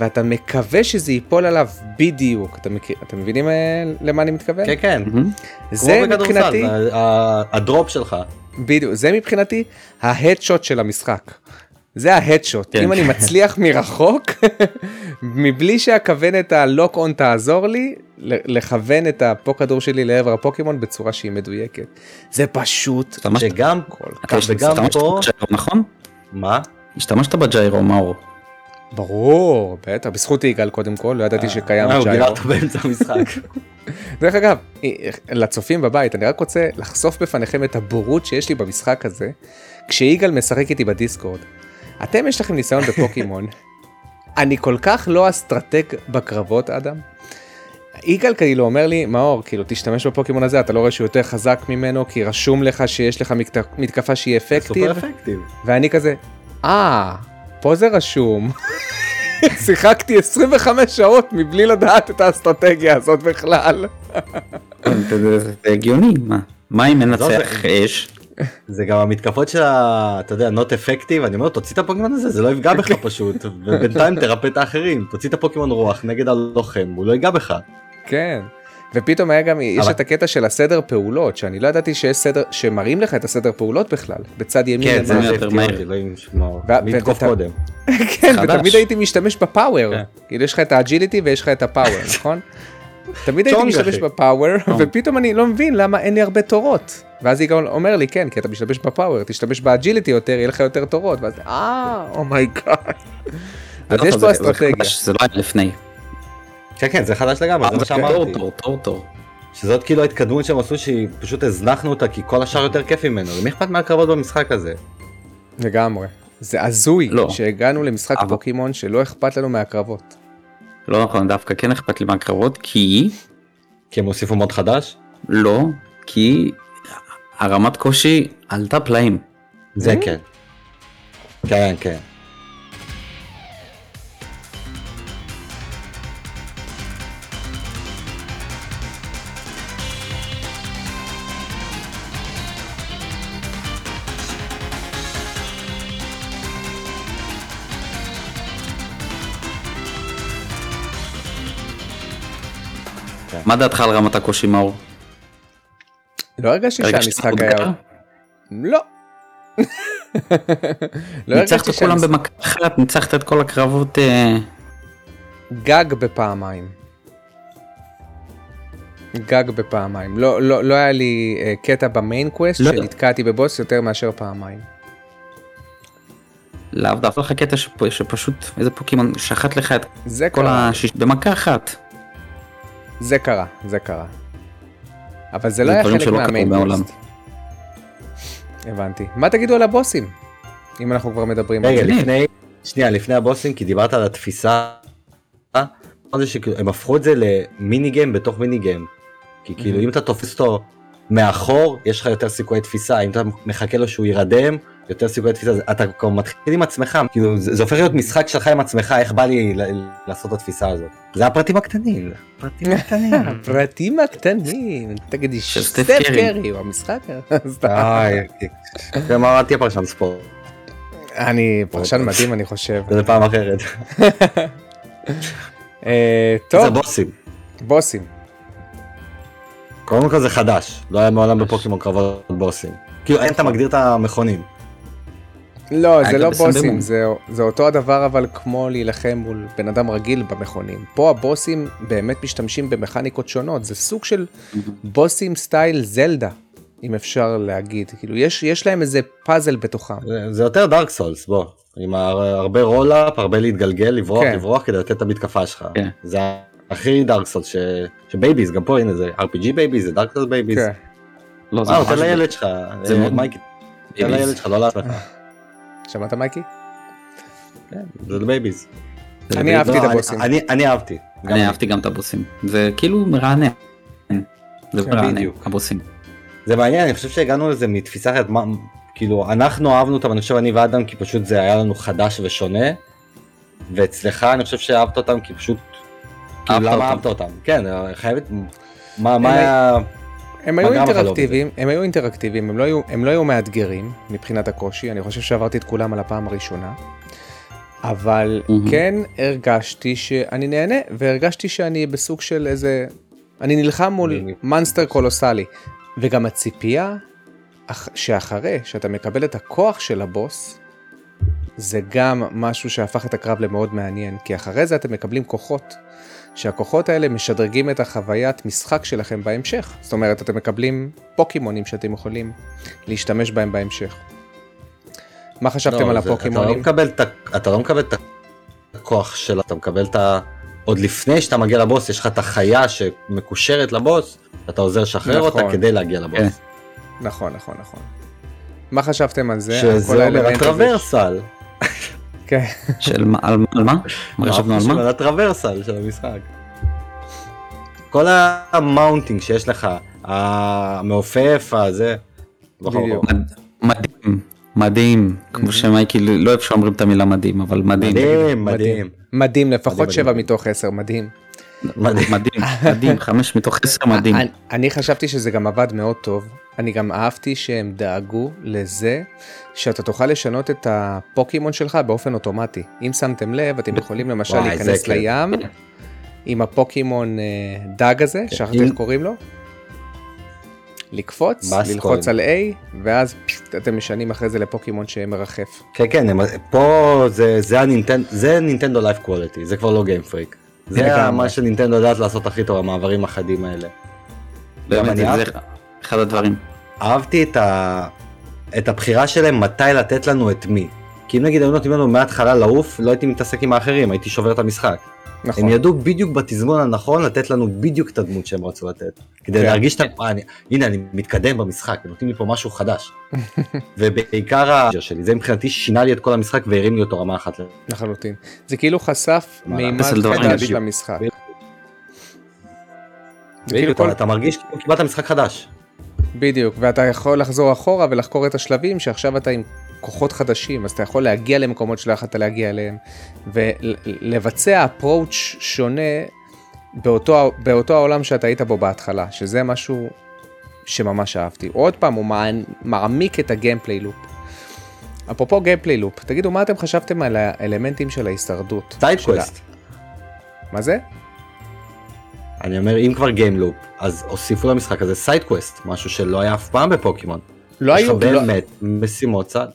ואתה מקווה שזה ייפול עליו בדיוק. אתם, מכיר, אתם מבינים אה, למה אני מתכוון? כן, כן. מהמם. זה מבחינתי, ה- ה- הדרופ שלך. בדיוק, זה מבחינתי ההדשוט של המשחק. זה ההדשוט, כן. אם אני מצליח מרחוק, מבלי שהכוונת הלוק און תעזור לי, לכוון את הפה כדור שלי לעבר הפוקימון בצורה שהיא מדויקת. זה פשוט שגם כל אתה כך, וגם פה- נכון? מה? השתמשת ב gyro, מאור. ברור, בטח, בזכות יגאל קודם כל, לא ידעתי שקיים אה, הוא גילה gyro. אותו באמצע המשחק. דרך אגב, לצופים בבית, אני רק רוצה לחשוף בפניכם את הבורות שיש לי במשחק הזה, כשיגאל משחק איתי בדיסקורד. אתם יש לכם ניסיון בפוקימון, אני כל כך לא אסטרטג בקרבות, אדם. יגאל כאילו אומר לי, מאור, כאילו תשתמש בפוקימון הזה, אתה לא רואה שהוא יותר חזק ממנו, כי רשום לך שיש לך מת- מתקפה שהיא אפקטיב, סופר אפקטיב. ואני כזה, אה, פה זה רשום. שיחקתי 25 שעות מבלי לדעת את האסטרטגיה הזאת בכלל. זה הגיוני, מה? מה אם מנצח זה- אש? זה גם המתקפות של ה... אתה יודע, not effective, אני אומר, תוציא את הפוקימון הזה, זה לא יפגע בך פשוט, ובינתיים תרפא את האחרים, תוציא את הפוקימון רוח נגד הלוחם, הוא לא ייגע בך. כן. ופתאום היה גם, יש אבל- את הקטע של הסדר פעולות, שאני לא ידעתי שיש סדר, שמראים לך את הסדר פעולות בכלל, בצד ימין כן, זה. יותר מהר. אותי, לא קודם? כן, חדש. ותמיד הייתי משתמש ב power. כן. כאילו יש לך את ה agility ויש לך את ה power, נכון? תמיד הייתי משתמש. ב power. ופתאום אני לא מבין למה אין לי הרבה תורות. ואז יגאל אומר לי, כן, כי אתה משתמש ב power, תשתמש ב agility יותר, יהיה לך יותר תורות. ואז, אה, oh my god. אז לא, יש פה זה אסטרטגיה. זה לא היה לפני. כן, כן, זה חדש לגמרי, זה מה שאמרתי. טורטור, טורטור. שזאת כאילו ההתקדמות שהם עשו שהיא פשוט הזנחנו אותה כי כל השאר יותר כיף ממנו, למי אכפת מהקרבות במשחק הזה? לגמרי. זה הזוי לא. שהגענו למשחק אבל- פוקימון שלא אכפת לנו מהקרבות. לא נכון, דווקא כן אכפת לי מהקרבות, כי... כי הם הוסיפו mode חדש? לא, כי הרמת קושי עלתה פלאים. זה כן. כן, כן. מה דעתך על רמת הקושי מאור? לא הרגשתי הרגשת שהמשחק? היה... לא. לא ניצחת כולם. במכה אחת, ניצחת את כל הקרבות. אה, גג בפעמיים. גג בפעמיים. לא, לא, לא היה לי אה, קטע במיין קווסט לא. שנתקעתי בבוס יותר מאשר פעמיים. לאו דווקא לך קטע שפ- שפשוט איזה פוקימון שחט לך את זה כל השיש... במכה אחת. זה קרה, זה קרה. אבל זה לא היה חלק. קווסט. הבנתי. מה תגידו על הבוסים? אם אנחנו כבר מדברים על רגע. לפני, שנייה, לפני הבוסים, כי דיברת על התפיסה, הם הפכו את זה למיני גיים בתוך מיני גיים. כי כאילו, Mhm. אם אתה תופס אותו מאחור, יש לך יותר סיכויי תפיסה, אם אתה מחכה לו שהוא יירדם, יותר סיכויי תפיסה, אתה כבר מתחיל עם עצמך, כאילו, זה, זה הופך להיות משחק שלך עם עצמך, איך בא לי ל- לעשות את התפיסה הזאת. זה הפרטים הקטנים, הפרטים הקטנים. הפרטים הקטנים, תגידי סטף קרי. הוא המשחק? סתם. אל תהיה פרשן ספורט, אני פרשן מדהים אני חושב. זה פעם אחרת. אה, זה טוב, בוסים. בוסים. קודם כל זה חדש, לא היה מעולם בפוקימון קרבות בוסים. כאילו אין אתה מגדיר את המכונים. לא, היה זה לא. בוסים, זה, זה אותו הדבר אבל כמו להילחם מול בן אדם רגיל במכונים. פה הבוסים באמת משתמשים במכניקות שונות, זה סוג של בוסים style זלדה, אם אפשר להגיד. כאילו יש, יש להם איזה פאזל בתוכם. זה- זה יותר Dark Souls בוא. עם הר- הרבה roll up, הרבה להתגלגל, לברוח, כן. לברוח כדי לתת את המתקפה שלך. כן. זה הכי Dark Souls ש... ש babies, גם פה הנה זה RPG babies, זה Dark Souls babies. כן. לא, זה אה, ממש... תן לילד שלך, זה אה, מייקי, תן babies. לילד שלך, לא לעצמך. שמעת מייקי? זה ל babies. זה אני babies. אהבתי את לא, הבוסים. אני- אני אהבתי. אני אהבתי גם את הבוסים. זה כאילו מרענן. זה כן, מרענן. הבוסים. זה מעניין, אני חושב שהגענו לזה מתפיסה אחרת, כאילו אנחנו אהבנו אותם, אני חושב אני ואדם, כי פשוט זה היה לנו חדש ושונה, ואצלך אני חושב שאהבת אותם כי פשוט, כאילו למה. אהבת אותם? כן, חייבת, מה היה, הם היו אינטראקטיביים, הם היו אינטראקטיביים, הם לא היו, הם לא היו מאתגרים מבחינת הקושי, אני חושב שעברתי את כולם על הפעם הראשונה. אבל מהמם. כן הרגשתי שאני נהנה, והרגשתי שאני בסוג של איזה... אני נלחם מול מונסטר קולוסלי. וגם הציפייה אח- שאחרי שאתה מקבל את הכוח של הבוס, זה גם משהו שהפך את הקרב למאוד מעניין, כי אחרי זה אתם מקבלים כוחות, שהכוחות האלה משדרגים את החוויית משחק שלכם בהמשך. זאת אומרת, אתם מקבלים פוקימונים שאתם יכולים להשתמש בהם בהמשך. מה חשבתם לא, על זה- אתה לא הפוקימונים? את אתה לא מקבל את הכוח שלה, אתה מקבל את ה... עוד לפני שאתה מגיע לבוס, יש לך את החיה שמקושרת לבוס, ואתה עוזר לשחרר אותה נכון. כדי להגיע לבוס. כן. נכון, נכון, נכון. מה חשבתם על זה? שזה אומר? הטרוורסל. כן. של מה, על, מה? מה חשבנו על מה? על ה traversal של המשחק. כל ה mounting שיש לך, המעופף הזה. מדהים, מדהים, כמו שמייקי לא אוהב שאומרים את המילה מדהים, אבל מדהים, מדהים, מדהים. מדהים, לפחות שבע. מתוך עשר, מדהים. מדהים. מדהים, חמש מתוך עשר מדהים. אני, אני חשבתי שזה גם עבד מאוד טוב. אני גם אהבתי שהם דאגו לזה שאתה תוכל לשנות את הפוקימון שלך באופן אוטומטי. אם שמתם לב, אתם יכולים למשל וואי, להיכנס כן. לים עם הפוקימון אה, דג הזה, שכחתי אם- איך קוראים לו. לקפוץ, בסקוין. ללחוץ על A, ואז פשוט אתם משנים אחרי זה לפוקימון שמרחף. כן, כן, הם- פה זה- זה הנינטנד- זה נינטנדו לייף קוולטי, זה כבר לא גיים פריק. זה. מה שנינטנדו יודעת לעשות הכי טוב, המעברים החדים האלה. באמת, זה אחד הדברים. אהבתי את, ה... את הבחירה שלהם מתי לתת לנו את מי. כי אם נגיד היו נותנים לנו מההתחלה לעוף, לא הייתי מתעסק עם האחרים, הייתי שובר את המשחק. נכון. הם ידעו בדיוק בתזמון הנכון לתת לנו בדיוק את הדמות שהם רצו לתת. כדי כן. להרגיש את ה... אני- הנה, אני מתקדם במשחק, הם נותנים לי פה משהו חדש. ובעיקר ה... שלי, זה מבחינתי שינה לי את כל המשחק והרים לי אותו רמה אחת. לחלוטין. זה כאילו חשף מימד חדש. למשחק. כאילו. אתה מרגיש כאילו קיבלת משחק חדש. בדיוק, ואתה יכול לחזור אחורה ולחקור את השלבים שעכשיו אתה עם כוחות חדשים, אז אתה יכול להגיע למקומות שלא יכולת להגיע אליהם, ולבצע approach שונה באותו, באותו העולם שאתה היית בו בהתחלה, שזה משהו שממש אהבתי. עוד פעם, הוא מעמיק את ה gameplay loop. אפרופו gameplay loop, תגידו מה אתם חשבתם על האלמנטים של ההישרדות? של side quest. מה זה? אני אומר, אם כבר game loop, אז הוסיפו למשחק הזה side quest, משהו שלא היה אף פעם בפוקימון. לא יש לך היו... לא- באמת משימות צד.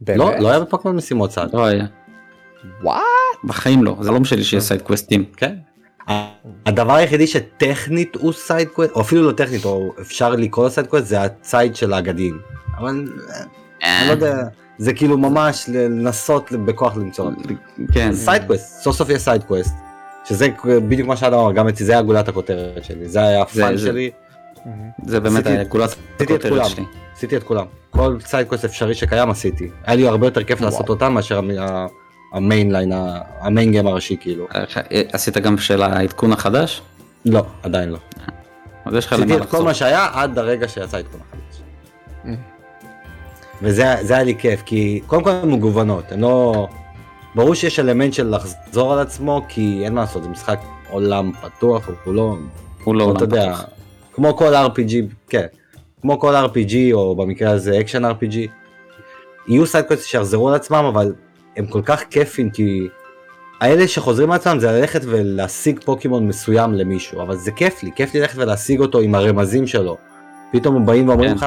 באמת? לא, לא היה בפוקימון משימות צד. לא היה. what? בחיים לא, זה לא משנה שיש side questים. כן. הדבר היחידי שטכנית הוא side quest, או אפילו לא טכנית, או אפשר לקרוא לו side quest, זה הצייד של האגדים. אבל אה, אני לא יודע, זה כאילו ממש לנסות בכוח למצוא. כן, side quest, סוף סוף יש side quest. שזה בדיוק מה שאדם אמר, גם אצלי, זה היה גולת הכותרת שלי, זה היה ה fun שלי, זה באמת עשיתי- היה גולת עשיתי הכותרת שלי. עשיתי את כולם. כל side quest אפשרי שקיים עשיתי. היה לי הרבה יותר כיף. לעשות אותם מאשר ה main line, ה main game הראשי כאילו. אה, עשית גם של העדכון החדש? לא, עדיין לא. אז יש לך עשיתי למה את כל לחזור. מה שהיה עד הרגע שיצא עדכון החדש. וזה זה היה לי כיף, כי קודם כל הן מגוונות, הן לא... ברור שיש אלמנט של לחזור על עצמו, כי אין מה לעשות, זה משחק עולם פתוח, הוא לא... הוא לא אתה עולם יודע, פתוח. כמו כל RPG, כן, כמו כל RPG, או במקרה הזה action RPG, יהיו side quest שיחזרו על עצמם, אבל הם כל כך כיפים, כי האלה שחוזרים על עצמם זה ללכת ולהשיג פוקימון מסוים למישהו, אבל זה כיף לי, כיף לי ללכת ולהשיג אותו עם הרמזים שלו. פתאום הם באים ואומרים כן. לך,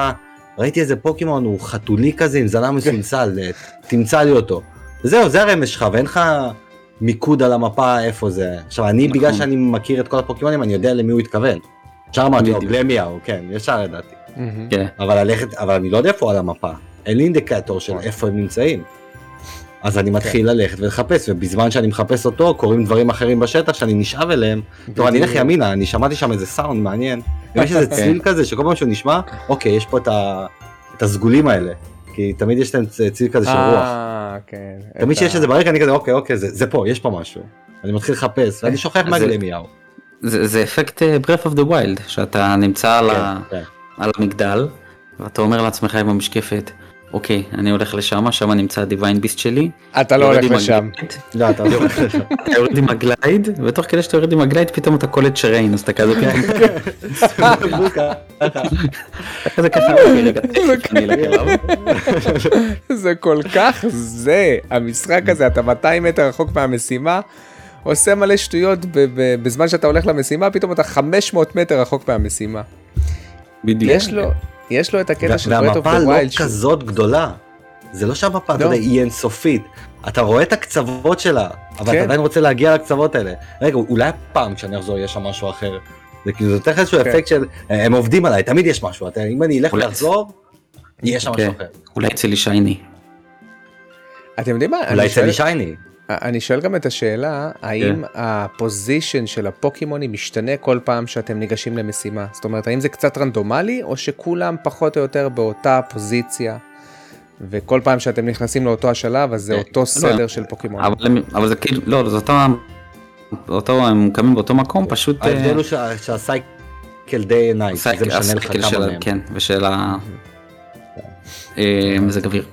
ראיתי איזה פוקימון, הוא חתולי כזה עם זנב מסולסל, תמצא לי אותו. וזהו, זה הרמז שלך, ואין לך מיקוד על המפה איפה זה. עכשיו, אני, נכון. בגלל שאני מכיר את כל הפוקימונים, אני יודע למי הוא התכוון. ישר אמרתי לו. גלמיהו, כן, ישר ידעתי. כן, אבל ללכת, אבל אני לא יודע איפה על המפה. אין לי אינדיקטור של נכון. איפה הם נמצאים. אז אני מתחיל ללכת ולחפש, ובזמן שאני מחפש אותו, קורים דברים אחרים בשטח שאני נשאב אליהם. טוב, אני אלך. ימינה, אני שמעתי שם איזה סאונד מעניין. ויש איזה צליל כזה שכל פעם שהוא נשמע, אוקיי, יש פה את ה- את הסגולים האלה. כי תמיד יש להם צליל כזה של רוח. אה, כן. תמיד את שיש ה- איזה ברקע, אני כזה, אוקיי, אוקיי, זה זה פה, יש פה משהו. אני מתחיל לחפש, ואני שוכח מה זה-. זה זה אפקט אה, breath of the wild, שאתה נמצא על ה- כן, כן. על המגדל, ואתה אומר לעצמך עם המשקפת, אוקיי, אני הולך לשם, שם נמצא הדיוויין ביסט שלי. אתה לא הולך לשם. לא, אתה לא הולך לשם. אתה יורד עם ה glide, ותוך כדי שאתה יורד עם ה glide פתאום אתה קולט שריין, אז אתה כזה כזה ככה, אוקיי, אליו. זה כל כך זה, המשחק הזה, אתה 200 מטר רחוק מהמשימה, עושה מלא שטויות ב- ב- בזמן שאתה הולך למשימה, פתאום אתה 500 מטר רחוק מהמשימה. בדיוק. יש לו, יש לו את הקטע של Breath of והמפה the לא Wild. כזאת גדולה. זה לא שהמפה, אתה לא. יודע, היא אינסופית. אתה רואה את הקצוות שלה, אבל כן. אתה עדיין רוצה להגיע לקצוות האלה. רגע, אולי פעם כשאני אחזור יהיה שם משהו אחר. זה כאילו, זה נותן לך איזשהו כן. אפקט של, אה, הם עובדים עליי, תמיד יש משהו. אתה- אם אני אלך לחזור, יהיה שם משהו כן. אחר. אולי לי שייני. אתם יודעים מה? אולי לי שייני. אני שואל גם את השאלה, האם הפוזיישן של הפוקימונים משתנה כל פעם שאתם ניגשים למשימה? זאת אומרת, האם זה קצת רנדומלי, או שכולם פחות או יותר באותה פוזיציה, וכל פעם שאתם נכנסים לאותו השלב, אז זה אה, אותו סדר של פוקימונים? אבל אבל זה כאילו, לא, זה אותו, אותו, הם קמים באותו מקום, פשוט... אה, ההבדל הוא שה- שה cycle day night, זה משנה לך כמה מהם. כן, ושל ה... אה, מזג אוויר.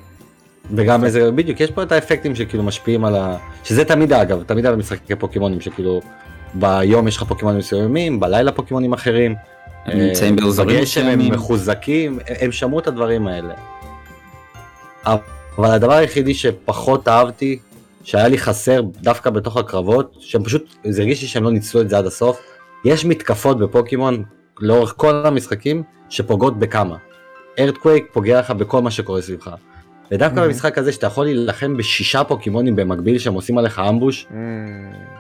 וגם איזה, בדיוק, יש פה את האפקטים שכאילו משפיעים על ה... שזה תמיד אגב, תמיד היה במשחקי פוקימונים שכאילו ביום יש לך פוקימונים מסוימים, בלילה פוקימונים אחרים. הם נמצאים אה, באזורים בגשם הם מסוימים. מחוזקים, הם שמעו את הדברים האלה. אבל הדבר היחידי שפחות אהבתי, שהיה לי חסר דווקא בתוך הקרבות, שהם פשוט, זה הרגיש לי שהם לא ניצלו את זה עד הסוף, יש מתקפות בפוקימון לאורך כל המשחקים שפוגעות בכמה. ארדקווייק פוגע לך בכל מה שקורה סביבך. ודווקא. במשחק הזה שאתה יכול להילחם בשישה פוקימונים במקביל שהם עושים עליך אמבוש, Mm,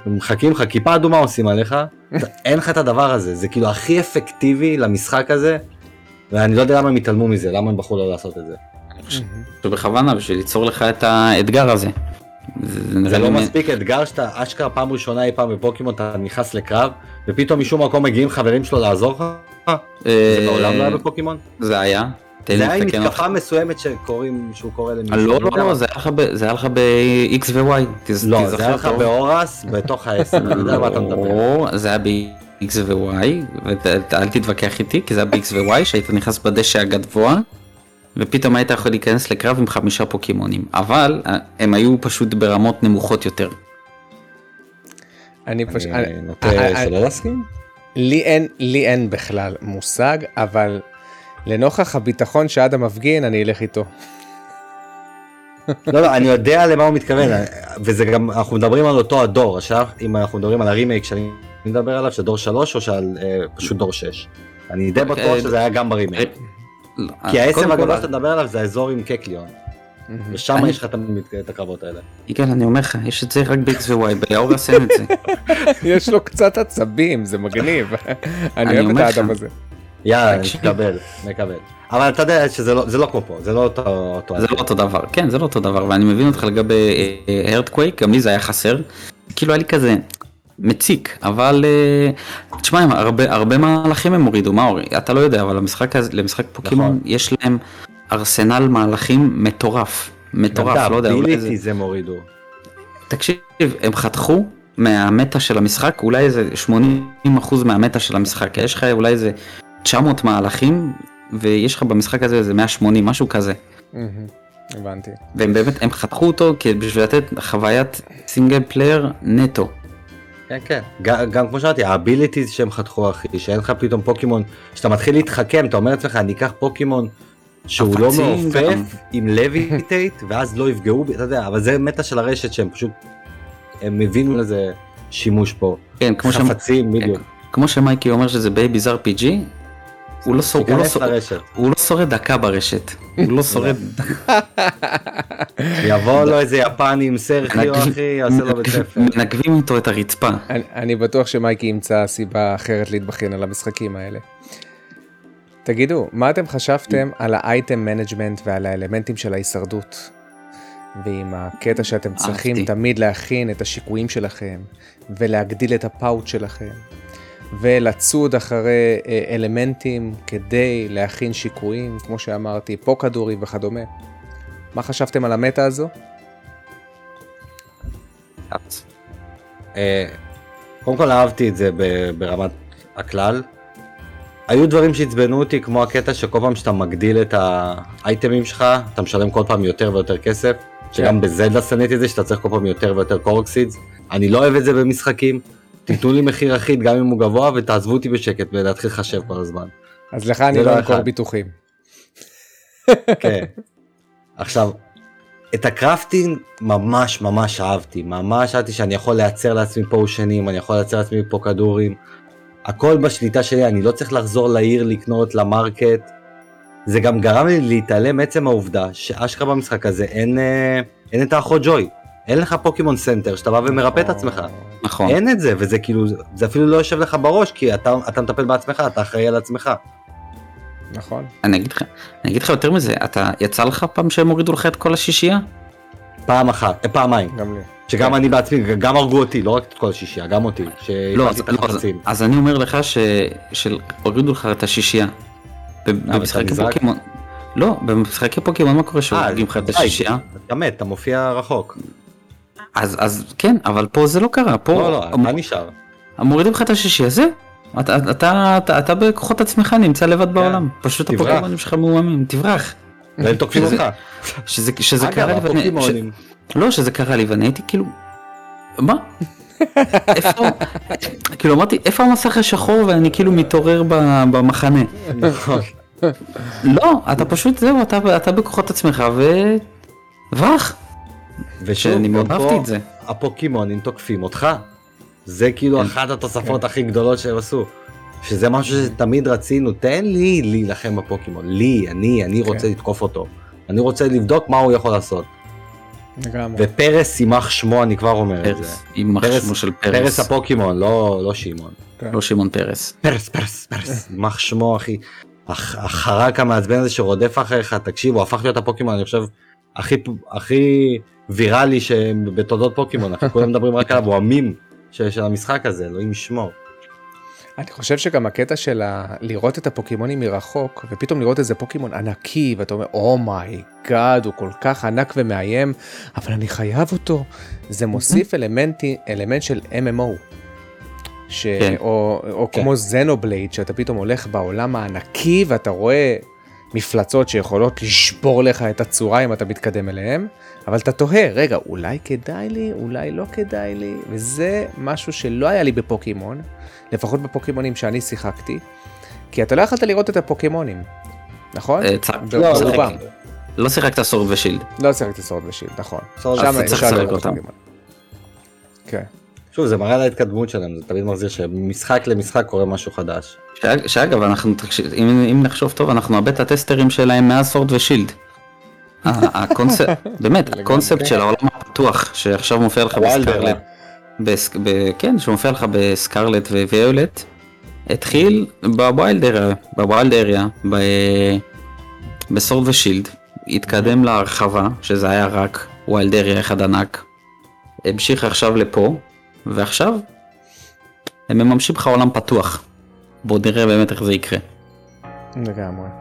הם מחכים לך, כיפה אדומה עושים עליך, אין לך את הדבר הזה, זה כאילו הכי אפקטיבי למשחק הזה, ואני לא יודע למה הם התעלמו מזה, למה הם בחרו לא לעשות את זה. אני חושב שבכוונה, בשביל ליצור לך את האתגר הזה. זה לא מספיק אתגר שאתה אשכרה פעם ראשונה אי פעם בפוקימון אתה נכנס לקרב, ופתאום משום מקום מגיעים חברים שלו לעזור לך? אה, זה מעולם לא היה בפוקימון? זה היה. תן לי זה היה עם לתקן מתקפה. מסוימת שקוראים, שהוא קורא למישהו. לא, אני לא, יודע לא, מה. זה היה לך ב- זה היה לך ב-X ו-Y. תז- לא, זה היה לך טוב. באורס, בתוך העשר, אני יודע מה אתה מדבר. לא, זה היה ב-X ו-Y, ואל תתווכח איתי, כי זה היה ב-X ו-Y, שהיית נכנס בדשא הגבוה, ופתאום היית יכול להיכנס לקרב עם חמישה פוקימונים, אבל אה, הם היו פשוט ברמות נמוכות יותר. אני פשוט... אני אני- נוטה אה, אה, שלא להסכים. לי אין, לי אין בכלל מושג, אבל לנוכח הביטחון שאדם מפגין, אני אלך איתו. לא, לא, אני יודע למה הוא מתכוון, וזה גם, אנחנו מדברים על אותו הדור, עכשיו אם אנחנו מדברים על הרימייק שאני מדבר עליו, של דור 3 או שעל אה, פשוט דור 6. אני די בטוח אה, שזה היה גם ברימייק. לא, כי אה, העצם הגדול שאתה מדבר עליו זה האזור עם קקליון, ושם אני- יש לך תמיד את הקרבות האלה. יגאל, אני אומר לך, יש את זה רק ב-X ו-Y, באורס אין את זה. יש לו קצת עצבים, זה מגניב. אני אוהב את. האדם הזה. יאללה. מקבל, מקבל. אבל אתה יודע שזה לא זה לא כמו פה, זה לא אותו... אותו זה לא אותו דבר, כן זה לא אותו דבר, ואני מבין אותך לגבי הרדקווייק, גם לי זה היה חסר, כאילו היה לי כזה מציק, אבל אה, תשמע, הרבה, הרבה מהלכים הם הורידו, מה הוריד? אתה לא יודע, אבל למשחק, הזה- למשחק פוקימון נכון. יש להם ארסנל מהלכים מטורף, מטורף, לא יודע, אולי זה... זה מורידו. תקשיב, הם חתכו מהמטה של המשחק, אולי איזה 80% מהמטה של המשחק, יש לך אולי איזה 900 מהלכים, ויש לך במשחק הזה איזה 180, משהו כזה. הבנתי. והם באמת, הם חתכו אותו בשביל לתת חוויית single player נטו. כן כן, גם, גם כמו שאמרתי, ה abilities שהם חתכו אחי, שאין לך פתאום פוקימון, שאתה מתחיל להתחכם, אתה אומר לעצמך אני אקח פוקימון שהוא לא מעופף. עם Levitate ואז לא יפגעו בי, אתה יודע, אבל זה meta של הרשת שהם פשוט, הם הבינו לזה שימוש פה, כן, כמו, ש... חפצים בדיוק, כמו שמייקי אומר שזה babies RPG, הוא לא, שור... הוא, לא תיכנס שור... לרשת, הוא לא שורד דקה ברשת. הוא לא שורד... יבוא לו איזה יפני עם סרחיו אחי, יעשה לו בית ספר, מנגבים איתו את הרצפה. אני, אני בטוח שמייקי ימצא סיבה אחרת להתבכיין על המשחקים האלה. תגידו, מה אתם חשבתם על ה item management ועל האלמנטים של ההישרדות? ועם הקטע שאתם צריכים. תמיד להכין את השיקויים שלכם, ולהגדיל את ה pouch שלכם, ולצוד אחרי אה, אלמנטים כדי להכין שיקויים, כמו שאמרתי, פה כדורים וכדומה. מה חשבתם על המטה הזו? אה, קודם כל אהבתי את זה ברמת הכלל. היו דברים שעצבנו אותי, כמו הקטע שכל פעם שאתה מגדיל את האייטמים שלך, אתה משלם כל פעם יותר ויותר כסף, שגם בזלדה שנאתי את זה, שאתה צריך כל פעם יותר ויותר קורקסידס. אני לא אוהב את זה במשחקים, תיתנו לי מחיר אחיד גם אם הוא גבוה, ותעזבו אותי בשקט ולהתחיל לחשב כל הזמן. אז לך אני לא לא אמכור אחד. ביטוחים. כן. עכשיו, את ה crafting ממש ממש אהבתי, ממש אהבתי שאני יכול לייצר לעצמי potion ים, אני יכול לייצר לעצמי פה כדורים. הכל בשליטה שלי, אני לא צריך לחזור לעיר לקנות, למרקט. זה גם גרם לי להתעלם מעצם העובדה שאשכרה במשחק הזה אין, אה, אין את האחות ג'וי. אין לך Pokemon Center שאתה בא ומרפא את עצמך. נכון. אין את זה, וזה כאילו, זה אפילו לא יושב לך בראש, כי אתה, אתה מטפל בעצמך, אתה אחראי על עצמך. נכון. אני אגיד לך, אני אגיד לך יותר מזה, אתה, יצא לך פעם שהם הורידו לך את כל השישייה? פעם אחת, אה, פעמיים. גם לי. שגם אני בעצמי, גם הרגו אותי, לא רק את כל השישייה, גם אותי, לא, אז, שהפעלתי את לא אז. אז אני אומר לך ש, שהורידו לך את השישייה. ב- במשחקי אתה נזרק? פוקימון. לא, במשחקי פוקימון מה קורה שהורגים לך את השישייה? אתה מת, אתה מופיע רחוק. אז, אז כן, אבל פה זה לא קרה, פה לא, לא, אתה נשאר. מורידים לך את השישייה, זה. אתה, אתה, אתה, אתה בכוחות עצמך נמצא לבד בעולם, פשוט כן. הפוקימונים שלך מאוימים, תברח. והם תוקפים אותך. שזה, שזה אגב, קרה לי, ואני- ש... לא, שזה קרה לי ואני הייתי כאילו, מה? איפה, כאילו אמרתי, איפה המסך השחור ואני כאילו מתעורר במחנה. נכון. לא, אתה פשוט זהו, אתה, אתה בכוחות עצמך ו... ברח. ושוב, שאני מאוד אהבתי את זה. הפוקימונים תוקפים אותך. זה כאילו כן. אחת התוספות הכי גדולות שהם עשו. שזה משהו שתמיד רצינו, תן לי להילחם בפוקימון, לי, אני, אני רוצה כן. לתקוף אותו. אני רוצה לבדוק מה הוא יכול לעשות. לגמרי. ופרס יימח שמו, אני כבר אומר את זה. פרס, יימח פרס- שמו של פרס פרס, הפוקימון, לא לא שמעון. לא שמעון פרס. פרס, פרס, פרס, יימח שמו אחי. הח- החרק המעצבן הזה שרודף אחריך, תקשיב, הוא הפך להיות הפוקימון, אני חושב, הכי, הכי ויראלי שבתולדות פוקימון, אחי, כולם מדברים רק עליו, הוא המים של, של המשחק הזה, אלוהים ישמור. אני חושב שגם הקטע של ה... לראות את הפוקימונים מרחוק ופתאום לראות איזה פוקימון ענקי ואתה אומר oh my god הוא כל כך ענק ומאיים אבל אני חייב אותו זה מוסיף אלמנטי אלמנט של MMO. ש... כן. או, או כן. כמו זנובלייד שאתה פתאום הולך בעולם הענקי ואתה רואה מפלצות שיכולות לשבור לך את הצורה אם אתה מתקדם אליהם אבל אתה תוהה רגע אולי כדאי לי אולי לא כדאי לי וזה משהו שלא היה לי בפוקימון לפחות בפוקימונים שאני שיחקתי כי אתה לא יכולת לראות את הפוקימונים נכון? אה, לא, ברובם. לא שיחקת סורד ושילד. לא שיחקתי Sword ו Shield נכון. Sword שם צריך אפשר לשחק לראות אותם. כן. שוב, זה מראה על ההתקדמות שלהם, זה תמיד מחזיר שמשחק למשחק קורה משהו חדש. שאג- שאגב, אנחנו, תקשיב, אם, אם נחשוב טוב, אנחנו ה beta tester ים שלהם מאז Sword ו Shield. ה- הקונספט, באמת. הקונספט של העולם הפתוח, שעכשיו מופיע לך. ב Scarlet, בסק, ב, כן, שמופיע לך ב Scarlet ו Violet, התחיל ב wild area, ב, ב Sword ו Shield, התקדם להרחבה, שזה היה רק wild area אחד ענק, המשיך עכשיו לפה, ועכשיו הם מממשים לך עולם פתוח. בואו נראה באמת איך זה יקרה. לגמרי.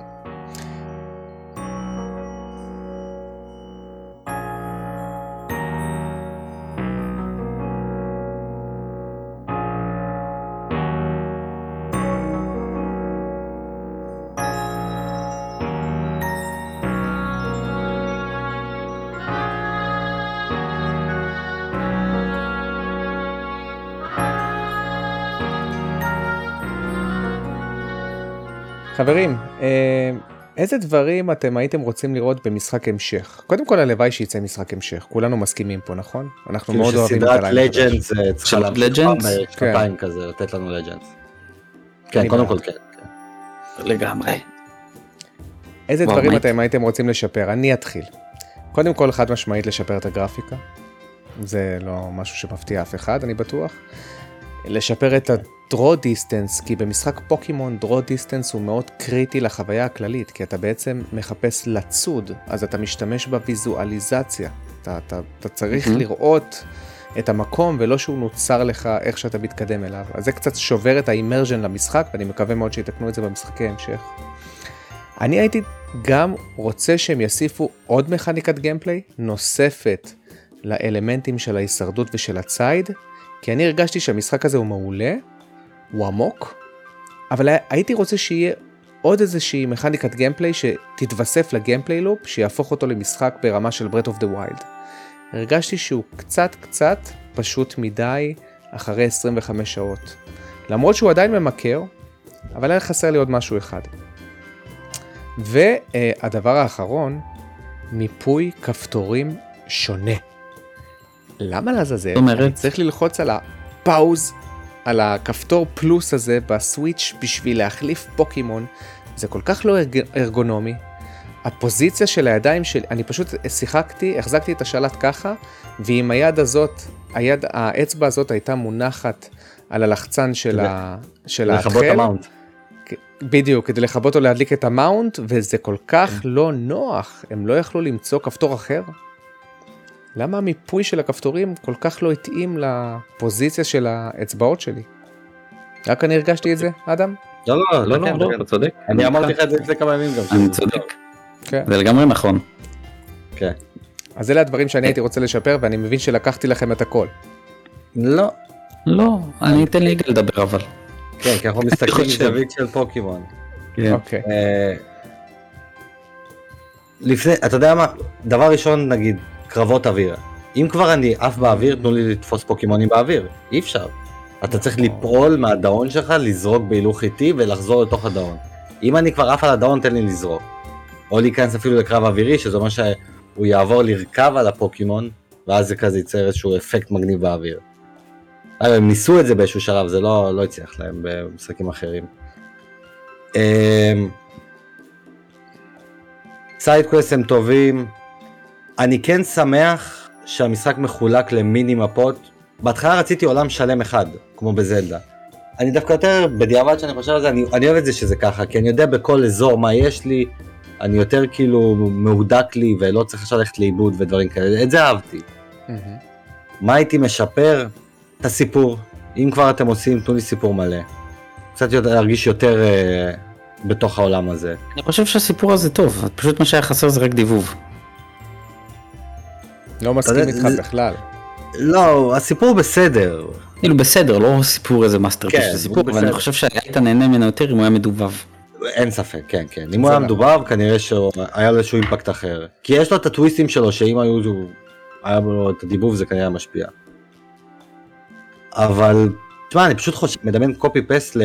חברים, אה, איזה דברים אתם הייתם רוצים לראות במשחק המשך? קודם כל הלוואי שיצא משחק המשך, כולנו מסכימים פה, נכון? אנחנו כאילו מאוד אוהבים את שסדרת הליין החדש. לג'נדס אה, צריכה להמשיך בשנתיים כזה, לתת לנו לג'נדס. כן, קודם. כל כן. כן. לגמרי. איזה דברים. אתם הייתם רוצים לשפר? אני אתחיל. קודם כל חד משמעית לשפר את הגרפיקה. זה לא משהו שמפתיע אף אחד, אני בטוח. לשפר את ה-draw distance, כי במשחק פוקימון draw distance הוא מאוד קריטי לחוויה הכללית, כי אתה בעצם מחפש לצוד, אז אתה משתמש בוויזואליזציה. אתה, אתה, אתה צריך מהמם. לראות את המקום ולא שהוא נוצר לך איך שאתה מתקדם אליו. אז זה קצת שובר את האימרז'ן למשחק, ואני מקווה מאוד שיתקנו את זה במשחקי המשך. אני הייתי גם רוצה שהם יוסיפו עוד מכניקת גיימפליי נוספת לאלמנטים של ההישרדות ושל הציד, כי אני הרגשתי שהמשחק הזה הוא מעולה, הוא עמוק, אבל הייתי רוצה שיהיה עוד איזושהי מכניקת gameplay שתתווסף ל gameplay loop, שיהפוך אותו למשחק ברמה של Breath of the Wild. הרגשתי שהוא קצת קצת פשוט מדי אחרי 25 שעות. למרות שהוא עדיין ממכר, אבל היה חסר לי עוד משהו אחד. והדבר האחרון, מיפוי כפתורים שונה. למה לעזאזל? אומרת? צריך ללחוץ על הפאוז, על הכפתור פלוס הזה בסוויץ' בשביל להחליף פוקימון. זה כל כך לא ארג... ארגונומי. הפוזיציה של הידיים שלי, אני פשוט שיחקתי, החזקתי את השלט ככה, ועם היד הזאת, היד, האצבע הזאת הייתה מונחת על הלחצן של, ה... של לכבות האתחל. המאונט. בדיוק, כדי לכבות או להדליק את המאונט, וזה כל כך לא נוח, הם לא יכלו למצוא כפתור אחר? למה המיפוי של הכפתורים כל כך לא התאים לפוזיציה של האצבעות שלי? רק אני הרגשתי את זה, אדם? לא, לא, לא, כן, לא, לא, אתה צודק. אני אמרתי לך את זה לפני כמה ימים גם. אני צודק. כן. זה לגמרי נכון. כן. אז אלה הדברים שאני הייתי רוצה לשפר, ואני מבין שלקחתי לכם את הכל. לא. לא, אני אתן ליגאל לדבר אבל. כן, כי אנחנו מסתכלים. מזווית של פוקימון. כן. אוקיי. אה, לפני, אתה יודע מה, דבר ראשון נגיד, קרבות אוויר. אם כבר אני עף באוויר, תנו לי לתפוס פוקימונים באוויר. אי אפשר. אתה צריך נכון. ליפול מהדאון שלך, לזרוק בהילוך איטי ולחזור לתוך הדאון. אם אני כבר עף על הדאון, תן לי לזרוק. או להיכנס אפילו לקרב אווירי, שזה אומר שהוא יעבור לרכב על הפוקימון, ואז זה כזה ייצר איזשהו אפקט מגניב באוויר. אגב, הם ניסו את זה באיזשהו שלב, זה לא, לא הצליח להם במשחקים אחרים. אמ, side quest הם טובים. אני כן שמח שהמשחק מחולק למיני מפות. בהתחלה רציתי עולם שלם אחד, כמו בזלדה. אני דווקא יותר, בדיעבד שאני חושב על זה, אני, אני אוהב את זה שזה ככה, כי אני יודע בכל אזור מה יש לי, אני יותר כאילו מהודק לי ולא צריך עכשיו ללכת לאיבוד ודברים כאלה, את זה אהבתי. מהמם. מה הייתי משפר? את הסיפור. אם כבר אתם עושים, תנו לי סיפור מלא. קצת יותר, להרגיש יותר אה, בתוך העולם הזה. אני חושב שהסיפור הזה טוב, פשוט מה שהיה חסר זה רק דיבוב. לא מסכים איתך זה- בכלל. לא, הסיפור בסדר. כאילו בסדר, לא סיפור איזה masterpiece כן, של סיפור, אבל אני. חושב שהיית נהנה ממנו יותר אם הוא היה מדובב. אין ספק, כן, כן. אם הוא היה בסדר. מדובר, כנראה שהיה לו איזשהו אימפקט אחר. כי יש לו את הטוויסטים שלו, שאם היו, היה לו את הדיבוב זה כנראה משפיע. אבל, תשמע, אני פשוט חושב, מדמיין קופי פסט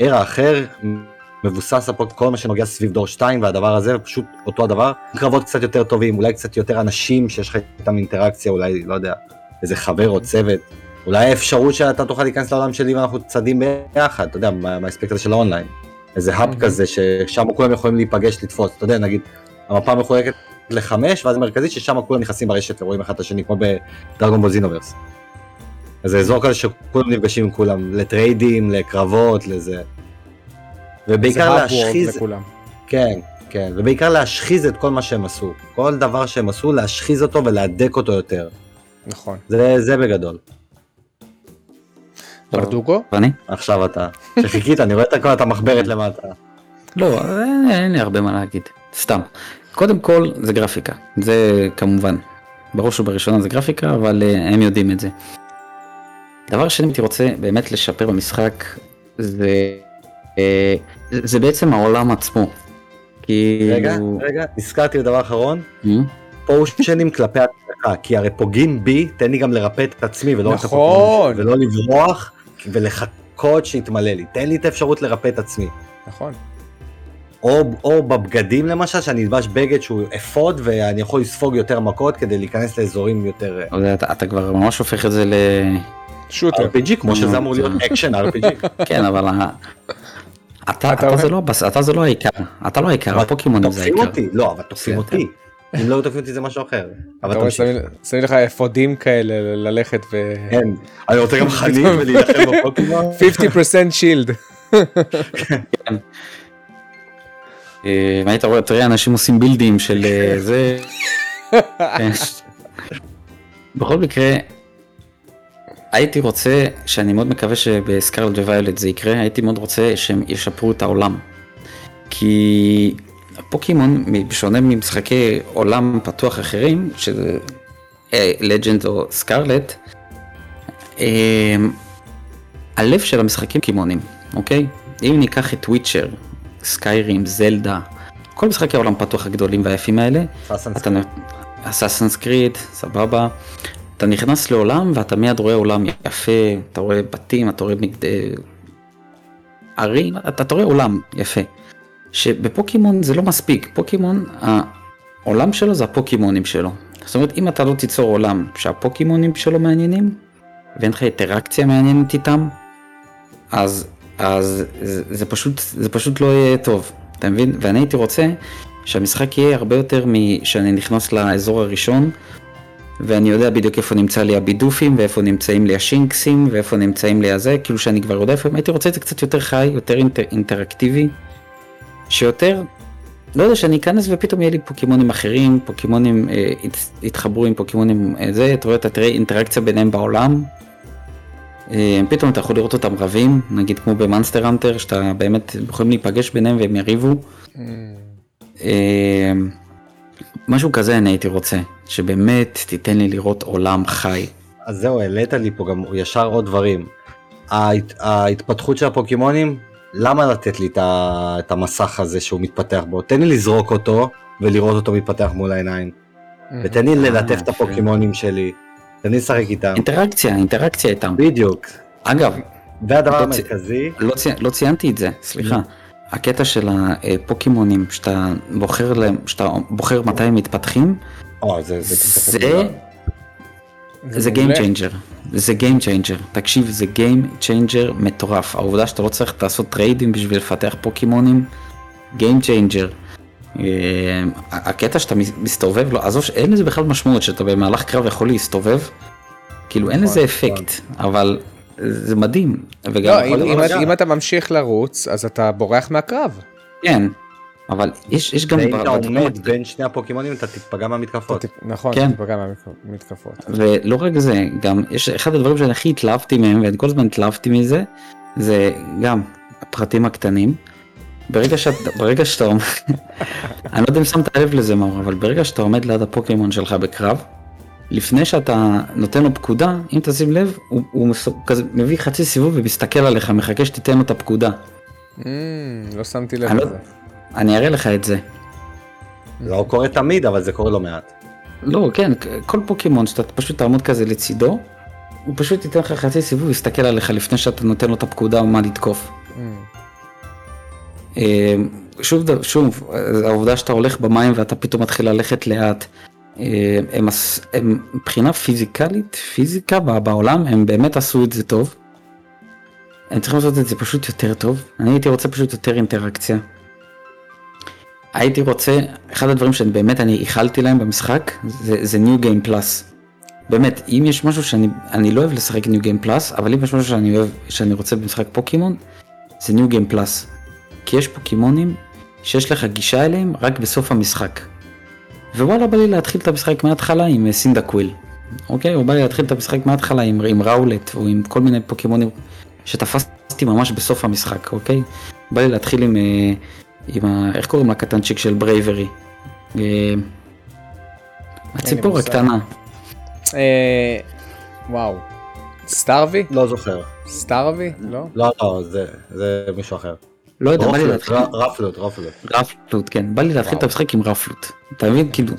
לארה אחר, מבוסס על כל מה שנוגע סביב דור 2 והדבר הזה, פשוט אותו הדבר. קרבות קצת יותר טובים, אולי קצת יותר אנשים שיש לך איתם אינטראקציה, אולי, לא יודע, איזה חבר או צוות. אולי האפשרות שאתה תוכל להיכנס לעולם שלי ואנחנו צדים ביחד, אתה יודע, מה- מהאספקט הזה של האונליין. איזה hub Mhm. כזה ששם כולם יכולים להיפגש לתפוס, אתה יודע, נגיד, המפה מחולקת לחמש, ואז המרכזית ששם כולם נכנסים ברשת ורואים אחד את השני, כמו ב Dragon Ball Xenoverse. איזה אזור כזה שכולם נפגשים עם כולם, לטריידים, לקרבות, לזה. ובעיקר להשחיז, לכולם. כן, כן, ובעיקר להשחיז את כל מה שהם עשו. כל דבר שהם עשו, להשחיז אותו ולהדק אותו יותר. נכון. זה, זה בגדול. ברדוגו? ואני? עכשיו אתה, שחיכית, אני רואה את הכל, את המחברת למטה. לא, אין, אין לי הרבה מה להגיד, סתם. קודם כל זה גרפיקה, זה כמובן, בראש ובראשונה זה גרפיקה, אבל אה, הם יודעים את זה. דבר שני הייתי רוצה באמת לשפר במשחק, זה, זה בעצם העולם עצמו. כאילו... רגע, רגע, נזכרתי בדבר אחרון, אה? פושנים כלפי הצדקה, כי הרי פוגעים בי, תן לי גם לרפא את עצמי ולא נכון. ולא לברוח ולחכות שיתמלא לי, תן לי את האפשרות לרפא את עצמי. נכון. או, או בבגדים למשל, שאני אלבש בגד שהוא אפוד ואני יכול לספוג יותר מכות כדי להיכנס לאזורים יותר אה, אבל אתה, אתה כבר ממש הופך את זה ל... shooter. RPG, כמו שזה אמור להיות action RPG. כן, אבל. אתה, אתה אתה, זה לא אתה זה לא העיקר, אתה לא העיקר, הפוקימונים זה תופסים העיקר. אותי, לא, אבל תופסים. אותי. אם לא תופסים אותי זה משהו אחר. אבל אתה רואה, תמשיך. שמים- לך אפודים כאלה ל- ללכת ו... כן, אני רוצה גם חנים ולהילחם בפוקימון. 50% שילד. והיית רואה, תראה אנשים עושים בילדים של אה, זה. כן. בכל מקרה, הייתי רוצה, שאני מאוד מקווה שבסקרלד וויולט זה יקרה, הייתי מאוד רוצה שהם ישפרו את העולם. כי פוקימון, בשונה ממשחקי עולם פתוח אחרים, שזה לג'נד או סקרלט, הלב של המשחקים קימונים, אוקיי? אם ניקח את וויצ'ר, סקיירים, זלדה, כל משחקי העולם פתוח הגדולים והיפים האלה, אסאסנס קריד, סבבה, אתה נכנס לעולם ואתה מיד רואה עולם יפה, אתה רואה בתים, אתה רואה מגד... ערים, אתה, אתה רואה עולם יפה. שבפוקימון זה לא מספיק, פוקימון, העולם שלו זה הפוקימונים שלו. זאת אומרת, אם אתה לא תיצור עולם שהפוקימונים שלו מעניינים, ואין לך אינטראקציה מעניינת איתם, אז, אז זה, זה, פשוט, זה פשוט לא יהיה טוב, אתה מבין? ואני הייתי רוצה שהמשחק יהיה הרבה יותר משאני נכנס לאזור הראשון, ואני יודע בדיוק איפה נמצא לי הבידופים, ואיפה נמצאים לי השינקסים, ואיפה נמצאים לי הזה, כאילו שאני כבר יודע איפה, הייתי רוצה את זה קצת יותר חי, יותר אינטר, אינטראקטיבי, שיותר, לא יודע, שאני אכנס ופתאום יהיה לי פוקימונים אחרים, פוקימונים אה, יתחברו עם פוקימונים אה, זה, אתה רואה, אתה תראה אינטראקציה ביניהם בעולם, אה, פתאום אתה יכול לראות אותם רבים, נגיד כמו במאנסטר אנטר, שאתה באמת יכולים להיפגש ביניהם והם יריבו. Mm. אה, משהו כזה אני הייתי רוצה, שבאמת תיתן לי לראות עולם חי. אז זהו, העלית לי פה גם ישר עוד דברים. ההת, ההתפתחות של הפוקימונים, למה לתת לי את המסך הזה שהוא מתפתח בו? תן לי לזרוק אותו ולראות אותו מתפתח מול העיניים. ותן לי ללטף את הפוקימונים שלי, תן לי לשחק איתם. אינטראקציה, אינטראקציה איתם. בדיוק. אגב, והדבר לא המרכזי... לא, צי... לא ציינתי את זה, סליחה. הקטע של הפוקימונים שאתה בוחר להם, שאתה בוחר מתי הם מתפתחים, או, זה, זה, זה, Game Changer, זה Game Changer, תקשיב זה Game Changer מטורף, העובדה שאתה לא צריך לעשות טריידים בשביל לפתח פוקימונים, Game Changer. אה, הקטע שאתה מסתובב, לא, עזוב, אין לזה בכלל משמעות שאתה במהלך קרב יכול להסתובב, כאילו אין לזה נכון, אפקט, נכון. אבל זה מדהים. וגם לא, אם, אם, אם אתה ממשיך לרוץ אז אתה בורח מהקרב. כן, אבל יש, יש גם... ואם אתה עומד בין שני הפוקימונים אתה תיפגע מהמתקפות. נכון, כן. תיפגע מהמתקפות. ולא רק זה, גם יש אחד הדברים שאני הכי התלהבתי מהם, ואני כל הזמן התלהבתי מזה, זה גם הפרטים הקטנים. ברגע שאתה, ברגע שאתה עומד, אני לא יודע אם שמת לב לזה מאור, אבל ברגע שאתה עומד ליד הפוקימון שלך בקרב, לפני שאתה נותן לו פקודה, אם תשים לב, הוא, הוא כזה מביא חצי סיבוב ומסתכל עליך, מחכה שתיתן לו את הפקודה. Mm, לא שמתי לב לזה. אני אראה לך את זה. לא קורה תמיד, אבל זה קורה לא מעט. לא, כן, כל פוקימון שאתה פשוט תעמוד כזה לצידו, הוא פשוט ייתן לך חצי סיבוב, יסתכל עליך לפני שאתה נותן לו את הפקודה או מה לתקוף. Mm. אה, שוב, שוב, העובדה שאתה הולך במים ואתה פתאום מתחיל ללכת לאט, אה, הם, הם מבחינה פיזיקלית, פיזיקה בעולם, הם באמת עשו את זה טוב. הם צריכים לעשות את זה פשוט יותר טוב. אני הייתי רוצה פשוט יותר אינטראקציה. הייתי רוצה, אחד הדברים שבאמת אני איחלתי להם במשחק, זה, זה New Game Plus. באמת, אם יש משהו שאני אני לא אוהב לשחק New Game Plus, אבל אם יש משהו שאני אוהב, שאני רוצה במשחק פוקימון, זה New Game Plus. כי יש פוקימונים שיש לך גישה אליהם רק בסוף המשחק. ווואלה בא לי להתחיל את המשחק מההתחלה עם Cyndaquil. אוקיי? או בא לי להתחיל את המשחק מההתחלה עם, עם Rowlet או עם כל מיני פוקימונים שתפסתי ממש בסוף המשחק, אוקיי? בא לי להתחיל עם, אה, עם ה... איך קוראים לקטנצ'יק של Braviary? אה, הציפור הקטנה. אה, וואו. סטארווי? לא זוכר. סטארווי? לא? לא, לא, זה מישהו אחר. לא יודע, בא לי להתחיל... רפלוט, רפלוט. רפלוט, כן. בא לי להתחיל את המשחק עם רפלוט. אתה מבין? כאילו...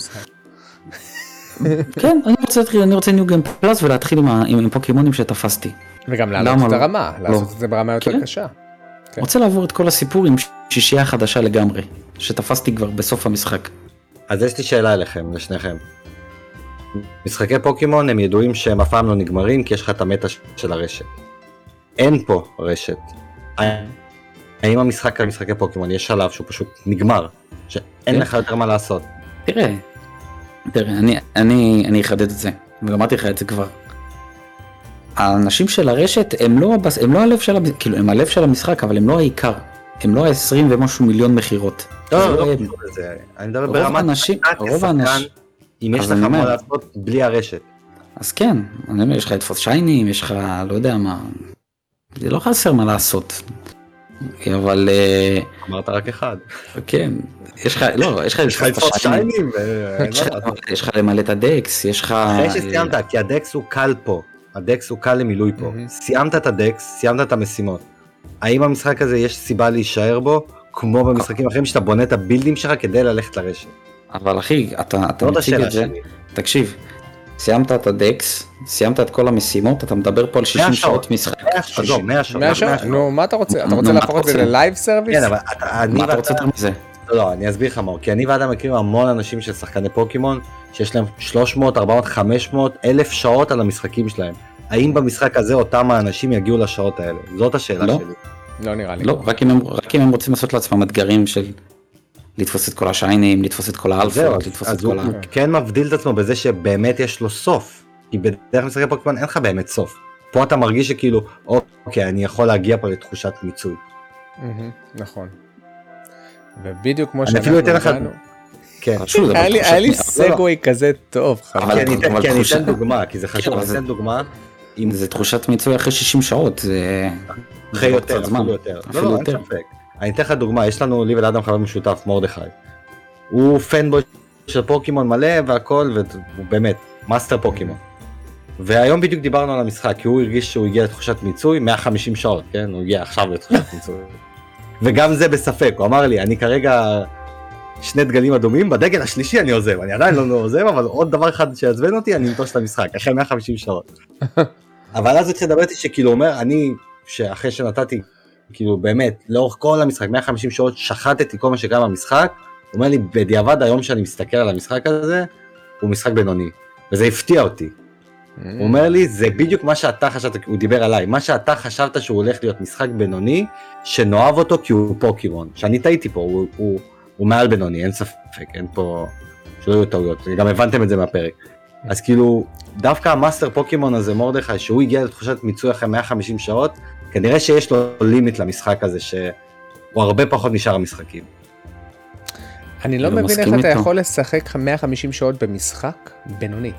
כן, אני רוצה להתחיל, אני רוצה ניו גיים פלאס ולהתחיל עם פוקימונים שתפסתי. וגם לעלות את לא? הרמה, לעשות את זה ברמה יותר כן. קשה. כן. רוצה לעבור את כל הסיפור עם שישייה חדשה לגמרי, שתפסתי כבר בסוף המשחק. אז יש לי שאלה אליכם, לשניכם. משחקי פוקימון הם ידועים שהם אף פעם לא נגמרים כי יש לך את המטה של הרשת. אין פה רשת. האם המשחק על משחקי פוקימון יש שלב שהוא פשוט נגמר, שאין כן. לך יותר מה לעשות? תראה, תראה, אני, אני, אני אחדד את זה, ואמרתי לך את זה כבר. האנשים של הרשת הם לא, הבס, הם לא הלב של, כאילו הם הלב של המשחק, אבל הם לא העיקר. הם לא ה-20 ומשהו מיליון מכירות. לא, לא, לא, אני מדבר ברמת האנשים, רוב האנשים, אם יש לך מה לעשות בלי הרשת. אז כן, אני אומר, יש לך לתפוס שיינים, יש לך, לא יודע מה, זה לא חסר מה לעשות. אבל... אה, אמרת רק אחד. כן, יש לך, לא, יש לך לתפוס שיינים, יש לך למלא את הדקס, יש לך... אחרי שסיימת, כי הדקס הוא קל פה, הדקס הוא קל למילוי פה. סיימת את הדקס, סיימת את המשימות. האם המשחק הזה יש סיבה להישאר בו, כמו במשחקים אחרים שאתה בונה את הבילדים שלך כדי ללכת לרשת? אבל אחי, אתה, אתה זאת מציג את זה, שלי. תקשיב, סיימת את ה dex, סיימת את כל המשימות, אתה מדבר פה על 60 100 שעות משחק. 100 שעות, לא, 100 שעות. 100 שעות? 100 שעות. נו, מה אתה רוצה? אתה רוצה מה להפוך את זה? ל live service? כן, אבל אתה- אני מה אתה רוצה יותר מזה? לא, אני אסביר לך מאור, כי אני ואדם מכירים המון אנשים של שחקני פוקימון, שיש להם 300, 400, 500, אלף שעות על המשחקים שלהם. האם במשחק הזה אותם האנשים יגיעו לשעות האלה? זאת השאלה לא. שלי. לא נראה לי. לא, רק אם, הם, רק אם הם רוצים לעשות לעצמם אתגרים של לתפוס את כל השיינים, לתפוס את כל האלפות, לתפוס את אז כל ה... הוא כן מבדיל את עצמו בזה שבאמת יש לו סוף. כי בדרך משחקי פוקימון אין לך באמת סוף. פה אתה מרגיש שכאילו, אוקיי, אני יכול להגיע פה לתחושת מיצוי. נכון. ובדיוק כמו אני שאנחנו אפילו אתן לך- הגענו, כן. היה לי- אבל לא, סגווי כזה טוב, אבל-. כי אני אתן- דוגמה, כי זה חשוב, אני אתן דוגמה. אם זה תחושת מיצוי אחרי 60 שעות, זה... אחרי יותר. אפילו יותר. לא, אפילו לא, אין יותר. אני אתן לך דוגמה, יש לנו, לי ולאדם חבר משותף, מרדכי. הוא fanboy של פוקימון מלא והכל, והוא באמת, מאסטר פוקימון. והיום בדיוק דיברנו על המשחק, כי הוא הרגיש שהוא הגיע לתחושת מיצוי 150 שעות, כן? הוא הגיע עכשיו לתחושת מיצוי. וגם זה בספק, הוא אמר לי, אני כרגע שני דגלים אדומים, בדגל השלישי אני עוזב, אני עדיין לא עוזב, אבל עוד דבר אחד שיעצבן אותי, אני אנטוש את המשחק, אחרי 150 שעות. אבל אז התחיל לדבר איתי שכאילו אומר, אני, שאחרי שנתתי, כאילו באמת, לאורך כל המשחק, 150 שעות, שחטתי כל מה שקרה במשחק, הוא אומר לי, בדיעבד היום שאני מסתכל על המשחק הזה, הוא משחק בינוני. וזה הפתיע אותי. Mm. הוא אומר לי, זה בדיוק מה שאתה חשבת, הוא דיבר עליי, מה שאתה חשבת שהוא הולך להיות משחק בינוני, שנאהב אותו כי הוא פוקימון. שאני טעיתי פה, הוא, הוא, הוא מעל בינוני, אין ספק, אין פה, שלא יהיו טעויות, גם הבנתם את זה מהפרק. אז כאילו, דווקא המאסטר פוקימון הזה, מרדכי, שהוא הגיע לתחושת מיצוי אחרי 150 שעות, כנראה שיש לו limit למשחק הזה, שהוא הרבה פחות משאר המשחקים. אני לא מבין איך אתה. יכול לשחק 150 שעות במשחק בינוני.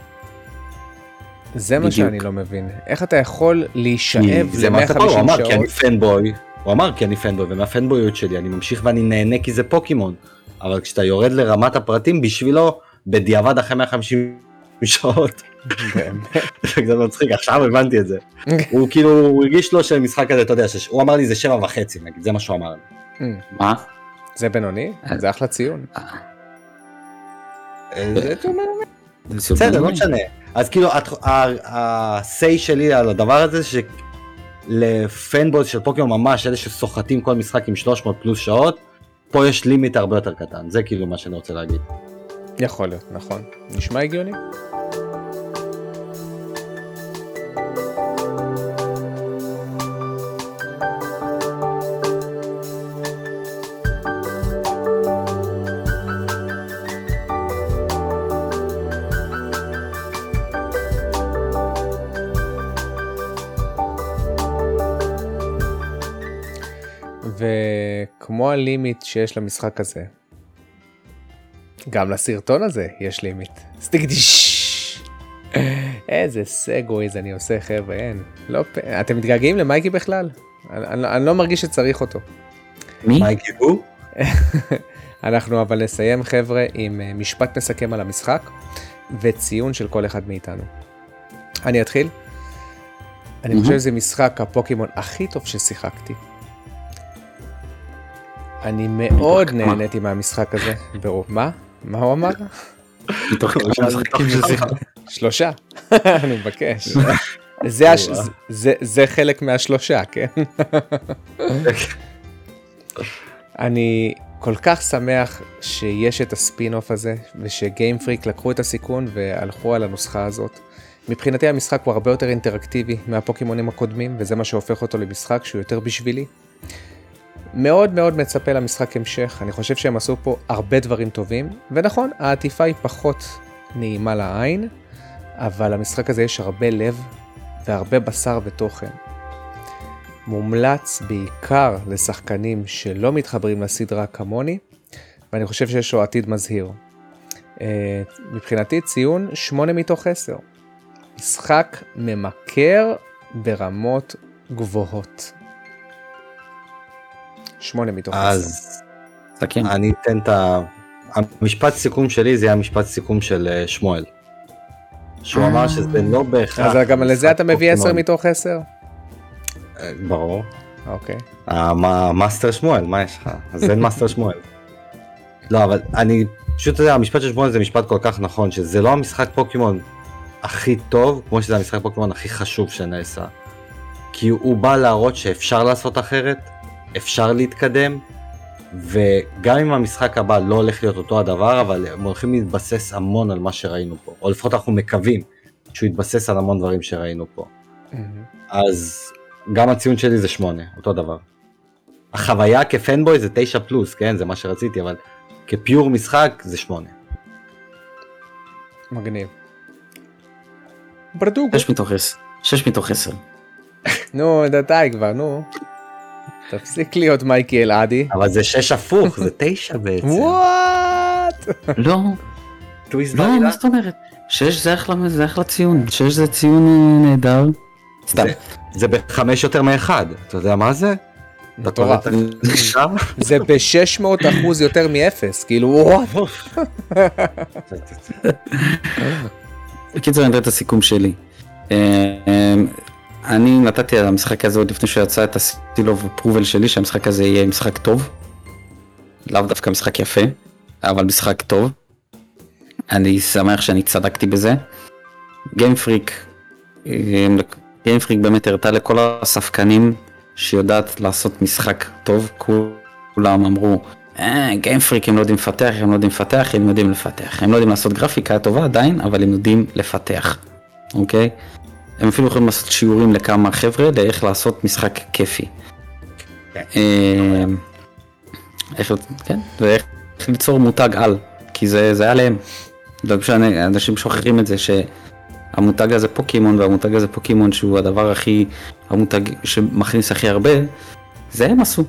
זה מה. שאני לא מבין. איך אתה יכול להישאב זה מה אתה אומר, הוא ל-150 אמר, כי אני שעות? פנבוי, הוא אמר כי אני פנבוי, ומהפנבויות שלי אני ממשיך ואני נהנה כי זה פוקימון. אבל כשאתה יורד לרמת הפרטים, בשבילו, בדיעבד אחרי 150 שעות. זה קצת מצחיק, עכשיו הבנתי את זה. הוא כאילו, הוא הרגיש לו שהמשחק הזה, אתה יודע, שש- הוא אמר לי זה שבע וחצי, נגיד, זה מה שהוא אמר. לי. מה? זה בינוני? אה. זה אחלה ציון. אה, זה בסדר, לא. משנה. אז כאילו, ה-say שלי על הדבר הזה, שלפנבויז של פוקימון ממש, אלה שסוחטים כל משחק עם 300 פלוס שעות, פה יש לימיט הרבה יותר קטן, זה כאילו מה שאני רוצה להגיד. יכול להיות, נכון. נשמע הגיוני? ה limit שיש למשחק הזה, גם לסרטון הזה יש limit. סטיגדיש. איזה segues אני עושה חבר'ה, אין. לא, פ- אתם מתגעגעים למייקי בכלל? אני, אני, אני לא מרגיש שצריך אותו. מי? מייקי הוא? אנחנו אבל נסיים חבר'ה עם אה, משפט מסכם על המשחק וציון של כל אחד מאיתנו. אני אתחיל. אני. חושב שזה משחק הפוקימון הכי טוב ששיחקתי. אני מאוד? נהניתי מהמשחק הזה. מה? מה הוא אמר? מתוך כמה משחקים ששיחקת? שלושה. אני מבקש. זה, חלק מהשלושה, כן? אני כל כך שמח שיש את הספין אוף הזה, ושגיים פריק לקחו את הסיכון והלכו על הנוסחה הזאת. מבחינתי המשחק הוא הרבה יותר אינטראקטיבי מהפוקימונים הקודמים, וזה מה שהופך אותו למשחק שהוא יותר בשבילי. מאוד מאוד מצפה למשחק המשך, אני חושב שהם עשו פה הרבה דברים טובים, ונכון, העטיפה היא פחות נעימה לעין, אבל למשחק הזה יש הרבה לב והרבה בשר ותוכן. מומלץ בעיקר לשחקנים שלא מתחברים לסדרה כמוני, ואני חושב שיש לו עתיד מזהיר. אה, מבחינתי ציון 8 מתוך 10. משחק ממכר ברמות גבוהות. 8 מתוך 10. אז משחקים. אני אתן את ה... המשפט סיכום שלי זה היה משפט סיכום של אה, שמואל. שהוא אה. אמר שזה לא בהכרח... אז גם לזה אתה מביא 10 פוקימון. מתוך 10? אה, ברור. אוקיי. המאסטר שמואל, מה יש לך? אז אין מאסטר שמואל. לא, אבל אני פשוט, אתה יודע, המשפט של שמואל זה משפט כל כך נכון, שזה לא המשחק פוקימון הכי טוב, כמו שזה המשחק פוקימון הכי חשוב שנעשה. כי הוא בא להראות שאפשר לעשות אחרת, אפשר להתקדם, וגם אם המשחק הבא לא הולך להיות אותו הדבר, אבל הם הולכים להתבסס המון על מה שראינו פה, או לפחות אנחנו מקווים שהוא יתבסס על המון דברים שראינו פה. אז גם הציון שלי זה שמונה, אותו דבר. החוויה כפנבוי זה תשע פלוס, כן, זה מה שרציתי, אבל כפיור משחק זה שמונה. מגניב. ברדוגו. 6 מתוך 10. 6 מתוך 10. נו, די כבר, נו. תפסיק להיות מייקי אלעדי. אבל זה שש הפוך, זה תשע בעצם. וואט? לא, לא. מה זאת אומרת? 6 זה אחלה, זה אחלה ציון. 6 זה ציון אה, נהדר. סתם. זה- בחמש יותר מאחד, אתה יודע מה זה? מטורף. זה ב-600 אחוז יותר מאפס, כאילו what. בקיצור אני אתן את הסיכום שלי. אה, אה, אני נתתי על המשחק הזה עוד לפני שיצא את ה seal of approval שלי שהמשחק הזה יהיה משחק טוב. לאו דווקא משחק יפה, אבל משחק טוב. אני שמח שאני צדקתי בזה. Game Freak, גיימפריק באמת הראתה לכל הספקנים שיודעת לעשות משחק טוב, כולם אמרו, אה, גיימפריק הם לא יודעים לפתח, הם לא יודעים לפתח, הם יודעים לפתח. הם לא יודעים לעשות גרפיקה טובה עדיין, אבל הם יודעים לפתח, אוקיי? הם אפילו יכולים לעשות שיעורים לכמה חבר'ה לאיך לעשות משחק כיפי. כן. אה, איך, כן, ואיך ליצור מותג על, כי זה, זה עליהם. לא משנה, אנשים שוכחים את זה שהמותג הזה פוקימון והמותג הזה פוקימון שהוא הדבר הכי, המותג שמכניס הכי הרבה, זה הם עשו,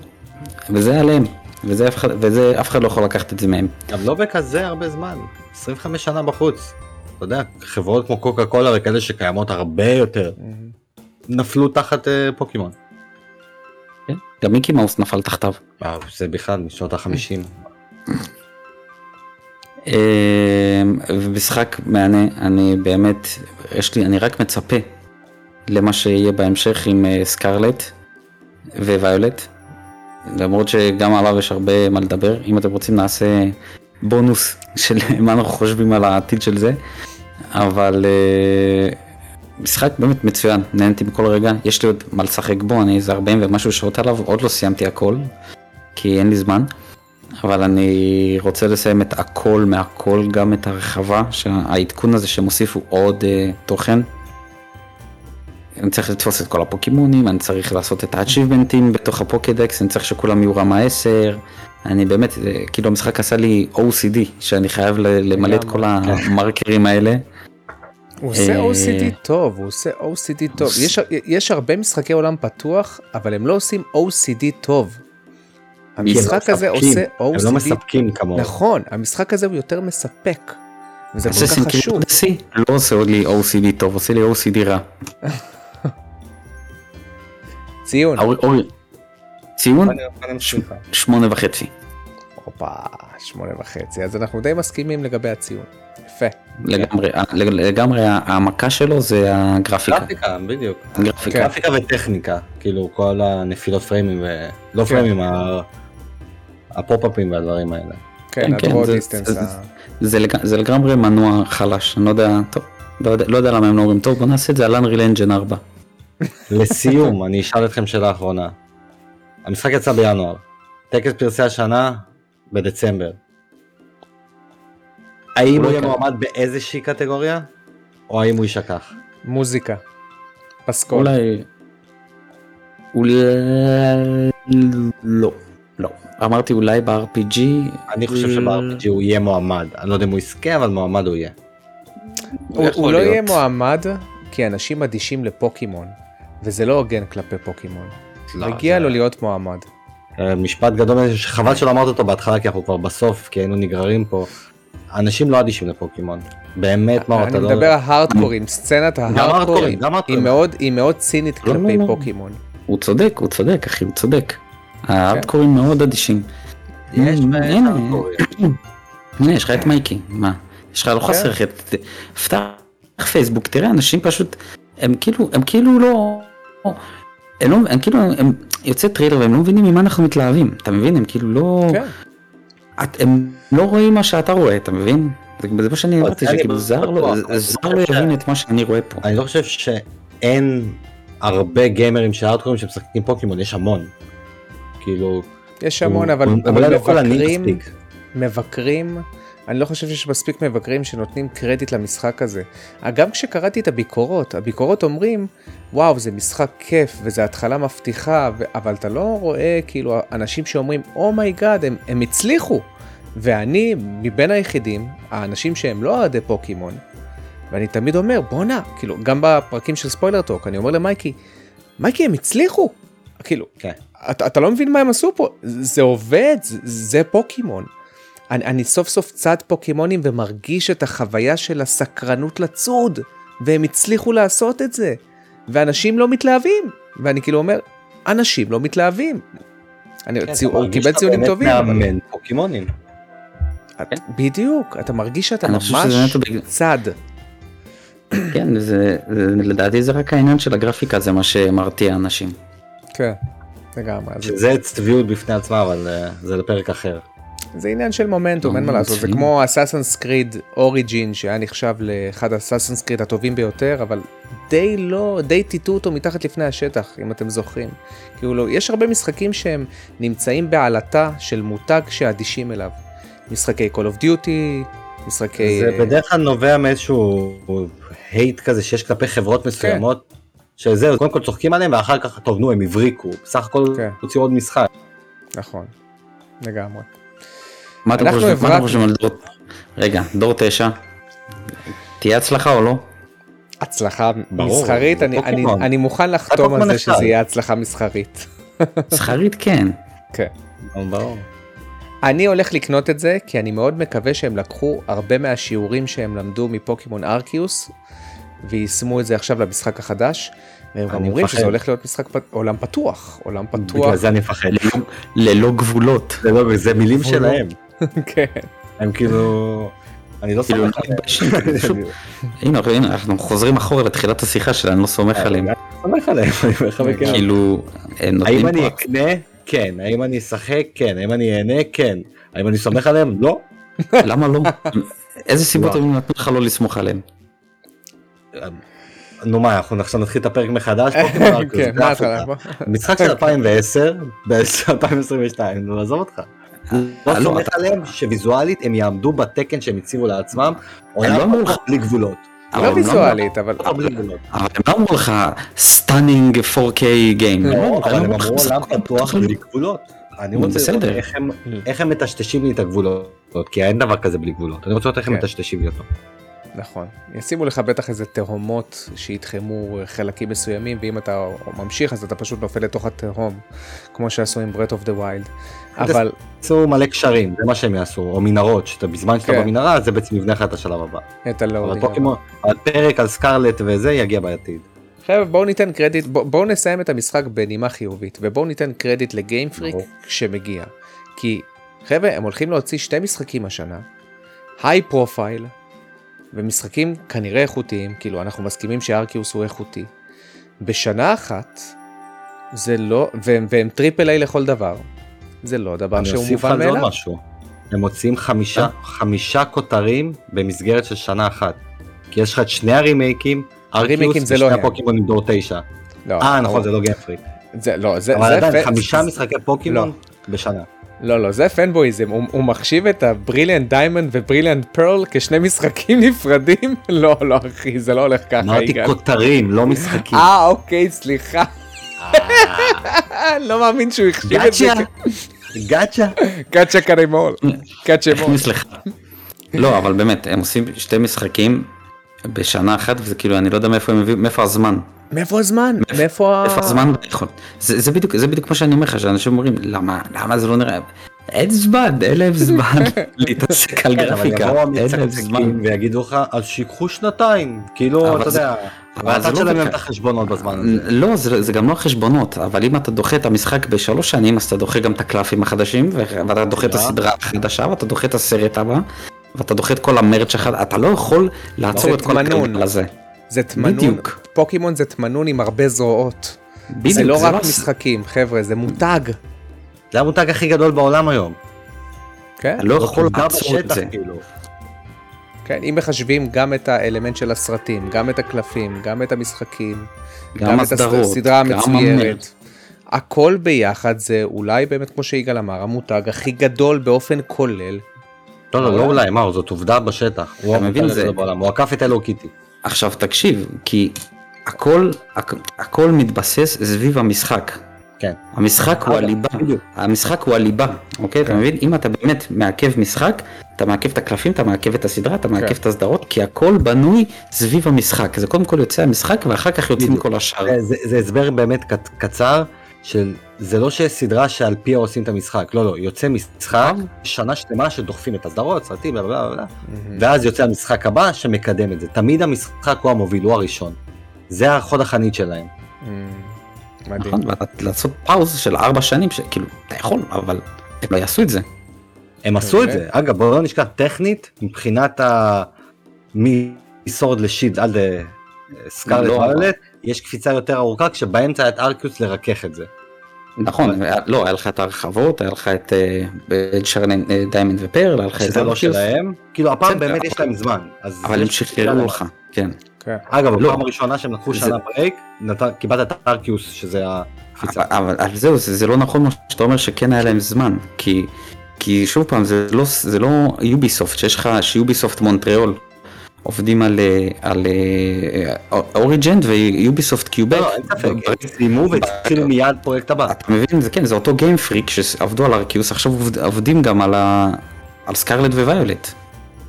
וזה עליהם, וזה אף אחד, וזה אף אחד לא יכול לקחת את זה מהם. גם לא בכזה הרבה זמן, 25 שנה בחוץ. אתה יודע, חברות כמו קוקה קולה וכאלה שקיימות הרבה יותר, נפלו תחת אה, פוקימון. כן? גם מיקי מאוס נפל תחתיו. זה בכלל משנות החמישים. אה, ומשחק מהנה, אני באמת, יש לי, אני רק מצפה למה שיהיה בהמשך עם אה, סקרלט וויולט. למרות שגם עליו יש הרבה מה לדבר, אם אתם רוצים נעשה בונוס של מה אנחנו חושבים על העתיד של זה, אבל אה, משחק באמת מצוין, נהנתי בכל רגע, יש לי עוד מה לשחק בו, אני איזה 40 ומשהו שעות עליו, עוד לא סיימתי הכל, כי אין לי זמן. אבל אני רוצה לסיים את הכל מהכל, גם את הרחבה, שהעדכון הזה שהם הוסיפו עוד uh, תוכן. אני צריך לתפוס את כל הפוקימונים, אני צריך לעשות את האצ'יבמנטים בתוך הפוקדקס, אני צריך שכולם יהיו רמה 10. אני באמת, כאילו המשחק עשה לי OCD, שאני חייב ל- למלא את כל המרקרים האלה. הוא עושה אה, OCD טוב, הוא עושה OCD טוב. יש- יש הרבה משחקי עולם פתוח, אבל הם לא עושים OCD טוב. המשחק הזה עושה הם לא OCD, מספקים כמוהו. נכון, המשחק הזה הוא יותר מספק. וזה כל כך חשוב. לא עושה עוד לי OCD טוב, עושה לי OCD רע. ציון. ציון. שמונה וחצי. הופה, שמונה וחצי. אז אנחנו די מסכימים לגבי הציון. יפה. לגמרי, לגמרי העמקה שלו זה הגרפיקה. גרפיקה, בדיוק. גרפיקה. גרפיקה וטכניקה, כאילו כל הנפילות פריימים ו... לא פריימים, ה- הפופ-אפים והדברים האלה. כן, כן, ה draw זה- distance. זה- זה לג- זה לגמרי מנוע חלש, אני לא יודע, טוב, לא יודע- לא יודע למה הם לא אומרים, טוב בוא נעשה את זה על Unreal Engine 4. לסיום, אני אשאל אתכם שאלה אחרונה. המשחק יצא בינואר, טקס פרסי השנה בדצמבר. האם הוא יהיה אוקיי. מועמד באיזושהי קטגוריה, או האם הוא יישכח? מוזיקה. פסקול. אולי... אולי... לא. לא. אמרתי אולי ב-RPG. אני חושב שב-RPG הוא יהיה מועמד, אני לא יודע אם הוא יזכה, אבל מועמד הוא יהיה. הוא לא. יהיה מועמד כי אנשים אדישים לפוקימון, וזה לא הוגן כלפי פוקימון. לא, מגיע לו להיות מועמד. אה, משפט גדול, שחבל שלא אמרת אותו בהתחלה, כי אנחנו כבר בסוף, כי היינו נגררים פה. אנשים לא אדישים לפוקימון. באמת, מה, אני אתה לא... מדבר על הארדקורים, סצנת ההארדקורים היא. מאוד- היא מאוד צינית לא, לא, כלפי לא. פוקימון. הוא צודק, הוא צודק, אחי, הוא צודק. הארדקורים מאוד אדישים. יש הנה, בהם הנה. הארדקורים. הנה, יש לך את מייקי, מה? יש לך לא כן. חסר, את- פתח פייסבוק, תראה, אנשים פשוט, הם כאילו, הם כאילו לא, הם לא, הם כאילו, הם יוצא טריילר והם לא מבינים ממה אנחנו מתלהבים, אתה מבין? הם כאילו לא, כן. את, הם לא רואים מה שאתה רואה, אתה מבין? זה, זה מה שאני אמרתי, שכאילו זר לא, זר לא יבין את מה שאני רואה פה. אני לא חושב שאין הרבה גיימרים של הארדקורים שמשחקים פוקימון, יש המון. כאילו, יש המון, הוא- אבל הוא- אבל אולי לא מבקרים. מבקרים, אני לא חושב שיש מספיק מבקרים שנותנים קרדיט למשחק הזה. גם כשקראתי את הביקורות, הביקורות אומרים, וואו, זה משחק כיף, וזה התחלה מבטיחה, ו... אבל אתה לא רואה כאילו אנשים שאומרים, oh my God, הם, הם הצליחו. ואני, מבין היחידים, האנשים שהם לא אוהדי פוקימון, ואני תמיד אומר, בואנה, כאילו, גם בפרקים של Spoiler Talk, אני אומר למייקי, מייקי, הם הצליחו. כאילו, כן. אתה, אתה לא מבין מה הם עשו פה, זה עובד, זה, זה פוקימון. אני, אני סוף סוף צד פוקימונים ומרגיש את החוויה של הסקרנות לצוד, והם הצליחו לעשות את זה, ואנשים לא מתלהבים, ואני כאילו אומר, אנשים לא מתלהבים. אני, כן, ציו, אתה הוא מרגיש קיבל שאתה ציונים באמת טובים, אבל... מאמן פוקימונים. את- בדיוק, אתה מרגיש שאתה ממש צד. כן, זה, זה, לדעתי זה רק העניין של הגרפיקה, זה מה שמרתיע אנשים. כן, לגמרי. שזה צביעות בפני עצמה, אבל אה, זה לפרק אחר. זה עניין של מומנטום, אין מה לעשות, זה. כמו אסאסנס קריד אוריג'ין שהיה נחשב לאחד האסאסנס קריד הטובים ביותר, אבל די לא, די טיטו אותו מתחת לפני השטח, אם אתם זוכרים. כאילו, לא, יש הרבה משחקים שהם נמצאים בעלטה של מותג שאדישים אליו. משחקי Call of Duty, משחקי... זה בדרך כלל נובע מאיזשהו הייט כזה שיש כלפי חברות כן. מסוימות, שזהו, קודם כל צוחקים עליהם ואחר כך, טוב נו, הם הבריקו, בסך הכל כן. הוציאו עוד משחק. נכון, לגמרי. מה אתם אנחנו חושבים, על דור... רגע, דור 9, תהיה הצלחה או לא? הצלחה ברור, מסחרית, אני, אני. אני מוכן לחתום על זה. שזה יהיה הצלחה מסחרית. זכרית כן. כן. ברור. אני הולך לקנות את זה כי אני מאוד מקווה שהם לקחו הרבה מהשיעורים שהם למדו מפוקימון ארקיוס ויישמו את זה עכשיו למשחק החדש. והם גם אני אומרים. שזה הולך להיות משחק פ- עולם פתוח, עולם פתוח. בגלל זה אני מפחד. ללא- גבולות. זה לא, זה מילים. שלהם. כן. הם כאילו... אני לא כאילו, סומך לא עליהם. פשוט- הנה, הנה, אנחנו חוזרים אחורה לתחילת השיחה שלנו, אני לא סומך עליהם. אני סומך עליהם, אני אומר לך בכנות. כאילו, הם נותנים האם אני אקנה? כן. האם אני אשחק? כן. האם אני אהנה? כן. האם אני סומך עליהם? לא. למה לא? איזה סיבות וואו. הם נתנו לך לא לסמוך עליהם? נו מה, אנחנו עכשיו נתחיל את הפרק מחדש? כן? משחק של 2010 ב-2022, נו עזוב אותך. לא לא, סומך עליהם שוויזואלית הם יעמדו בתקן שהם הציבו לעצמם, עולם לא אמרו לך- פתוח בלי גבולות. אבל לא הם ויזואלית, אבל. אבל הם לא אמרו לך stunning 4K game. לא, אבל הם אמרו עולם פתוח בלי- בלי גבולות. אני רוצה לראות. איך הם- איך הם מטשטשים לי את הגבולות, כי אין דבר כזה בלי גבולות. אני רוצה לראות איך הם כן. מטשטשים לי אותו. נכון. ישימו לך בטח איזה תהומות שיתחמו חלקים מסוימים, ואם אתה ממשיך אז אתה פשוט נופל לתוך התהום, כמו שעשו עם Breath of the Wild. אבל יעשו מלא קשרים, זה מה שהם יעשו, או מנהרות, שאתה בזמן שאתה כן. במנהרה זה בעצם יבנה לך את השלב הבא. את אבל ה loading. פוקימון, הפרק על Scarlet וזה יגיע בעתיד. חבר'ה בואו ניתן קרדיט, בוא- בואו נסיים את המשחק בנימה חיובית, ובואו ניתן קרדיט ל Game Freak. כשמגיע. כי חבר'ה הם הולכים להוציא שתי משחקים השנה, high profile, ומשחקים כנראה איכותיים, כאילו אנחנו מסכימים ש Arceus הוא איכותי. בשנה אחת, זה לא, והם, והם triple A לכל דבר. זה לא דבר שהוא מובן על זה עוד מאליו. משהו. הם מוציאים חמישה, אה? חמישה כותרים במסגרת של שנה אחת. כי יש לך את שני הרימייקים, Arceus זה לא ושני הם. הפוקימון עם דור תשע. לא, אה נכון. זה לא Game Freak. זה, לא, זה, אבל זה עדיין חמישה משחקי פוקימון לא. בשנה. לא, לא, זה fanboyism, הוא, הוא מחשיב את ה Brilliant Diamond ו Brilliant Pearl כשני משחקים נפרדים? לא, לא, אחי, זה לא הולך ככה, אמרתי. כותרים, לא משחקים. אה, אוקיי, סליחה. לא מאמין שהוא החשיב את זה. gotcha, gotcha. קרימול. catch 'em all. לא, אבל באמת, הם עושים שתי משחקים בשנה אחת, וזה כאילו, אני לא יודע מאיפה הם הביאו, מאיפה הזמן. מאיפה הזמן? מאיפה ה... איפה הזמן. זה זה בדיוק זה בדיוק מה שאני אומר לך, שאנשים אומרים, למה, למה זה לא נראה... אין זמן, אין להם זמן להתעסק על כן, גרפיקה, אין להם זמן. ויגידו לך, אז שיקחו שנתיים. כאילו, אתה יודע, אבל זה אתה לא תשלם להם עובד את החשבונות בזמן הזה. לא, זה, זה גם לא החשבונות, אבל אם אתה דוחה את המשחק בשלוש שנים, אז אתה דוחה גם את הקלפים החדשים, ו- ואתה דוחה את אה. הסדרה החדשה, ואתה דוחה את הסרט הבא, ואתה דוחה את כל המרץ' החדש, אתה לא יכול לעצור זה את כל. הגלגל הזה. זה תמנון, בדיוק. פוקימון זה תמנון עם הרבה זרועות. בדיוק, זה לא רק הס- משחקים, חבר'ה, זה מותג. זה המותג הכי גדול בעולם היום. כן? אתה לא זאת יכול לעצור את זה. כאילו. כן, אם מחשבים גם את האלמנט של הסרטים, גם את הקלפים, גם את המשחקים, גם את הסדרות, הסדרה גם המצוירת. הכל ביחד זה אולי באמת כמו שיגאל אמר, המותג הכי גדול באופן כולל. לא, לא, לא אולי, מה, זאת עובדה בשטח. הוא אתה מבין, זה- הוא עקף את אלו קיטי. עכשיו תקשיב, כי הכל, הכ- הכל מתבסס סביב המשחק. כן. המשחק הוא הליבה. המשחק הוא הליבה, אוקיי? אתה כן. מבין? אם אתה באמת מעכב משחק, אתה מעכב את הקלפים, אתה מעכב את הסדרה, אתה מעכב כן. את הסדרות, כי הכל בנוי סביב המשחק. זה קודם כל יוצא המשחק ואחר כך יוצאים. כל השאר. זה- זה- זה הסבר באמת קצ- קצר, של זה לא שיש סדרה שעל פיה עושים את המשחק, לא, לא, יוצא משחק, שנה שלמה שדוחפים את הסדרות, סרטים, בלה בלה בלה, ואז יוצא המשחק הבא שמקדם את זה. תמיד המשחק הוא המוביל, הוא הראשון. זה החוד החנית שלהם. מדהים. נכון? לעשות פאוז של ארבע שנים, שכאילו, אתה יכול, אבל הם לא יעשו את זה. הם עשו את אוקיי. זה. אגב, בואו לא נשכח, טכנית, מבחינת ה... מסורד לשיד עד אה, סקארלט לא. ויולט, יש קפיצה יותר ארוכה, כשבאמצע היה את ארקיוס לרכך את זה. נכון, לא, היה לך את הרחבות, היה לך את שרנן דיימנד ופרל, היה לך את שזה לא ארקיוס, שלהם, כאילו הפעם באמת יש להם זמן. אבל הם שחררו לך, כן. כן. אגב, לא. בפעם הראשונה שהם לקחו זה- שנה ברייק, נת- קיבלת את ארקיוס שזה הקפיצה. אבל, אבל זהו, זה, זה לא נכון מה שאתה אומר שכן היה להם זמן, כי, כי שוב פעם, זה לא, זה לא יוביסופט, שיש לך, שיוביסופט מונטריאול עובדים על, על אה, אוריג'נד ויוביסופט קיובק. לא, אין ספק, הם סיימו והתחילו מיד פרויקט הבא. אתה מבין, זה כן, זה אותו גיים פריק שעבדו על ארקיוס, עכשיו עובד- עובדים גם על, ה, על סקארלט וויולט.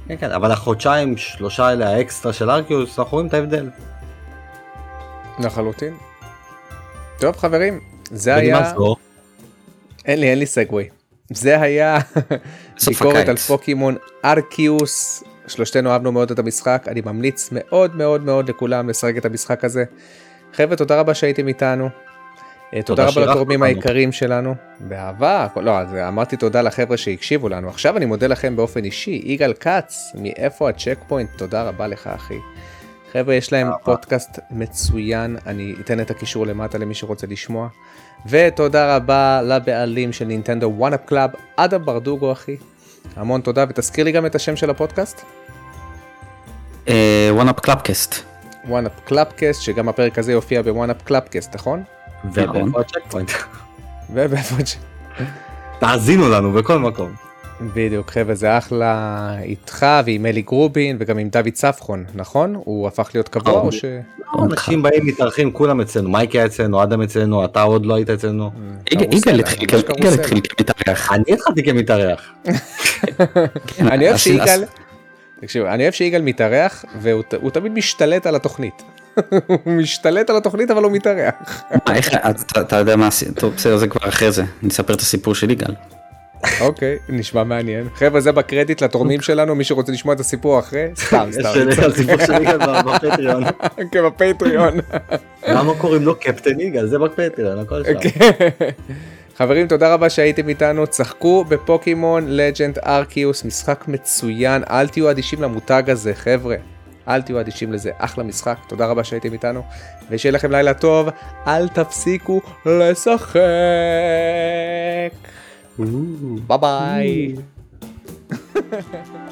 כן, כן, אבל החודשיים, שלושה האלה האקסטרה של ארקיוס, אנחנו רואים את ההבדל. לחלוטין. טוב חברים, זה היה... זו, אין לי, אין לי סגווי. זה היה ביקורת. על פוקימון ארקיוס. שלושתנו אהבנו מאוד את המשחק, אני ממליץ מאוד מאוד מאוד לכולם לשחק את המשחק הזה. חבר'ה, תודה רבה שהייתם איתנו. אה, תודה רבה לתורמים. היקרים שלנו. באהבה, לא, אז אמרתי תודה לחבר'ה שהקשיבו לנו. עכשיו אני מודה לכם באופן אישי. יגאל כץ, מאיפה ה Checkpoint? תודה רבה לך אחי. חבר'ה, יש להם. פודקאסט מצוין, אני אתן את הקישור למטה למי שרוצה לשמוע. ותודה רבה לבעלים של Nintendo OneUp Club, אדם ברדוגו אחי. המון תודה, ותזכיר לי גם את השם של הפודקאסט, OneUp Clubcast. OneUp Clubcast, שגם הפרק הזה יופיע ב OneUp Clubcast, נכון? ובאיפה ש... תאזינו לנו בכל מקום. בדיוק, חבר'ה, זה אחלה איתך ועם אלי גרובין וגם עם דוד צפחון, נכון? הוא הפך להיות קבוע או ש... אנשים באים מתארחים כולם אצלנו, מייק היה אצלנו, אדם אצלנו, אתה עוד לא היית אצלנו. יגאל התחיל כמתארח. אני התחלתי כמתארח. אני אוהב שיגאל, תקשיב, אני אוהב שיגאל מתארח והוא תמיד משתלט על התוכנית. הוא משתלט על התוכנית אבל הוא מתארח. אתה- אתה יודע מה, עשי- טוב בסדר זה כבר אחרי זה, אני אספר את הסיפור של יגאל. אוקיי, נשמע מעניין. חבר'ה, זה בקרדיט לתורמים שלנו, מי שרוצה לשמוע את הסיפור אחרי, סתם, סתם. לי על סיפור של יגאל בפטריון. כן, בפטריון. למה קוראים לו קפטן יגאל? זה בפטריון, הכל שם. חברים, תודה רבה שהייתם איתנו, צחקו בפוקימון לג'נד ארקיוס, משחק מצוין, אל תהיו אדישים למותג הזה, חבר'ה. אל תהיו אדישים לזה, אחלה משחק, תודה רבה שהייתם איתנו, ושיהיה לכם לילה טוב, אל תפסיקו לשחק. 拜拜。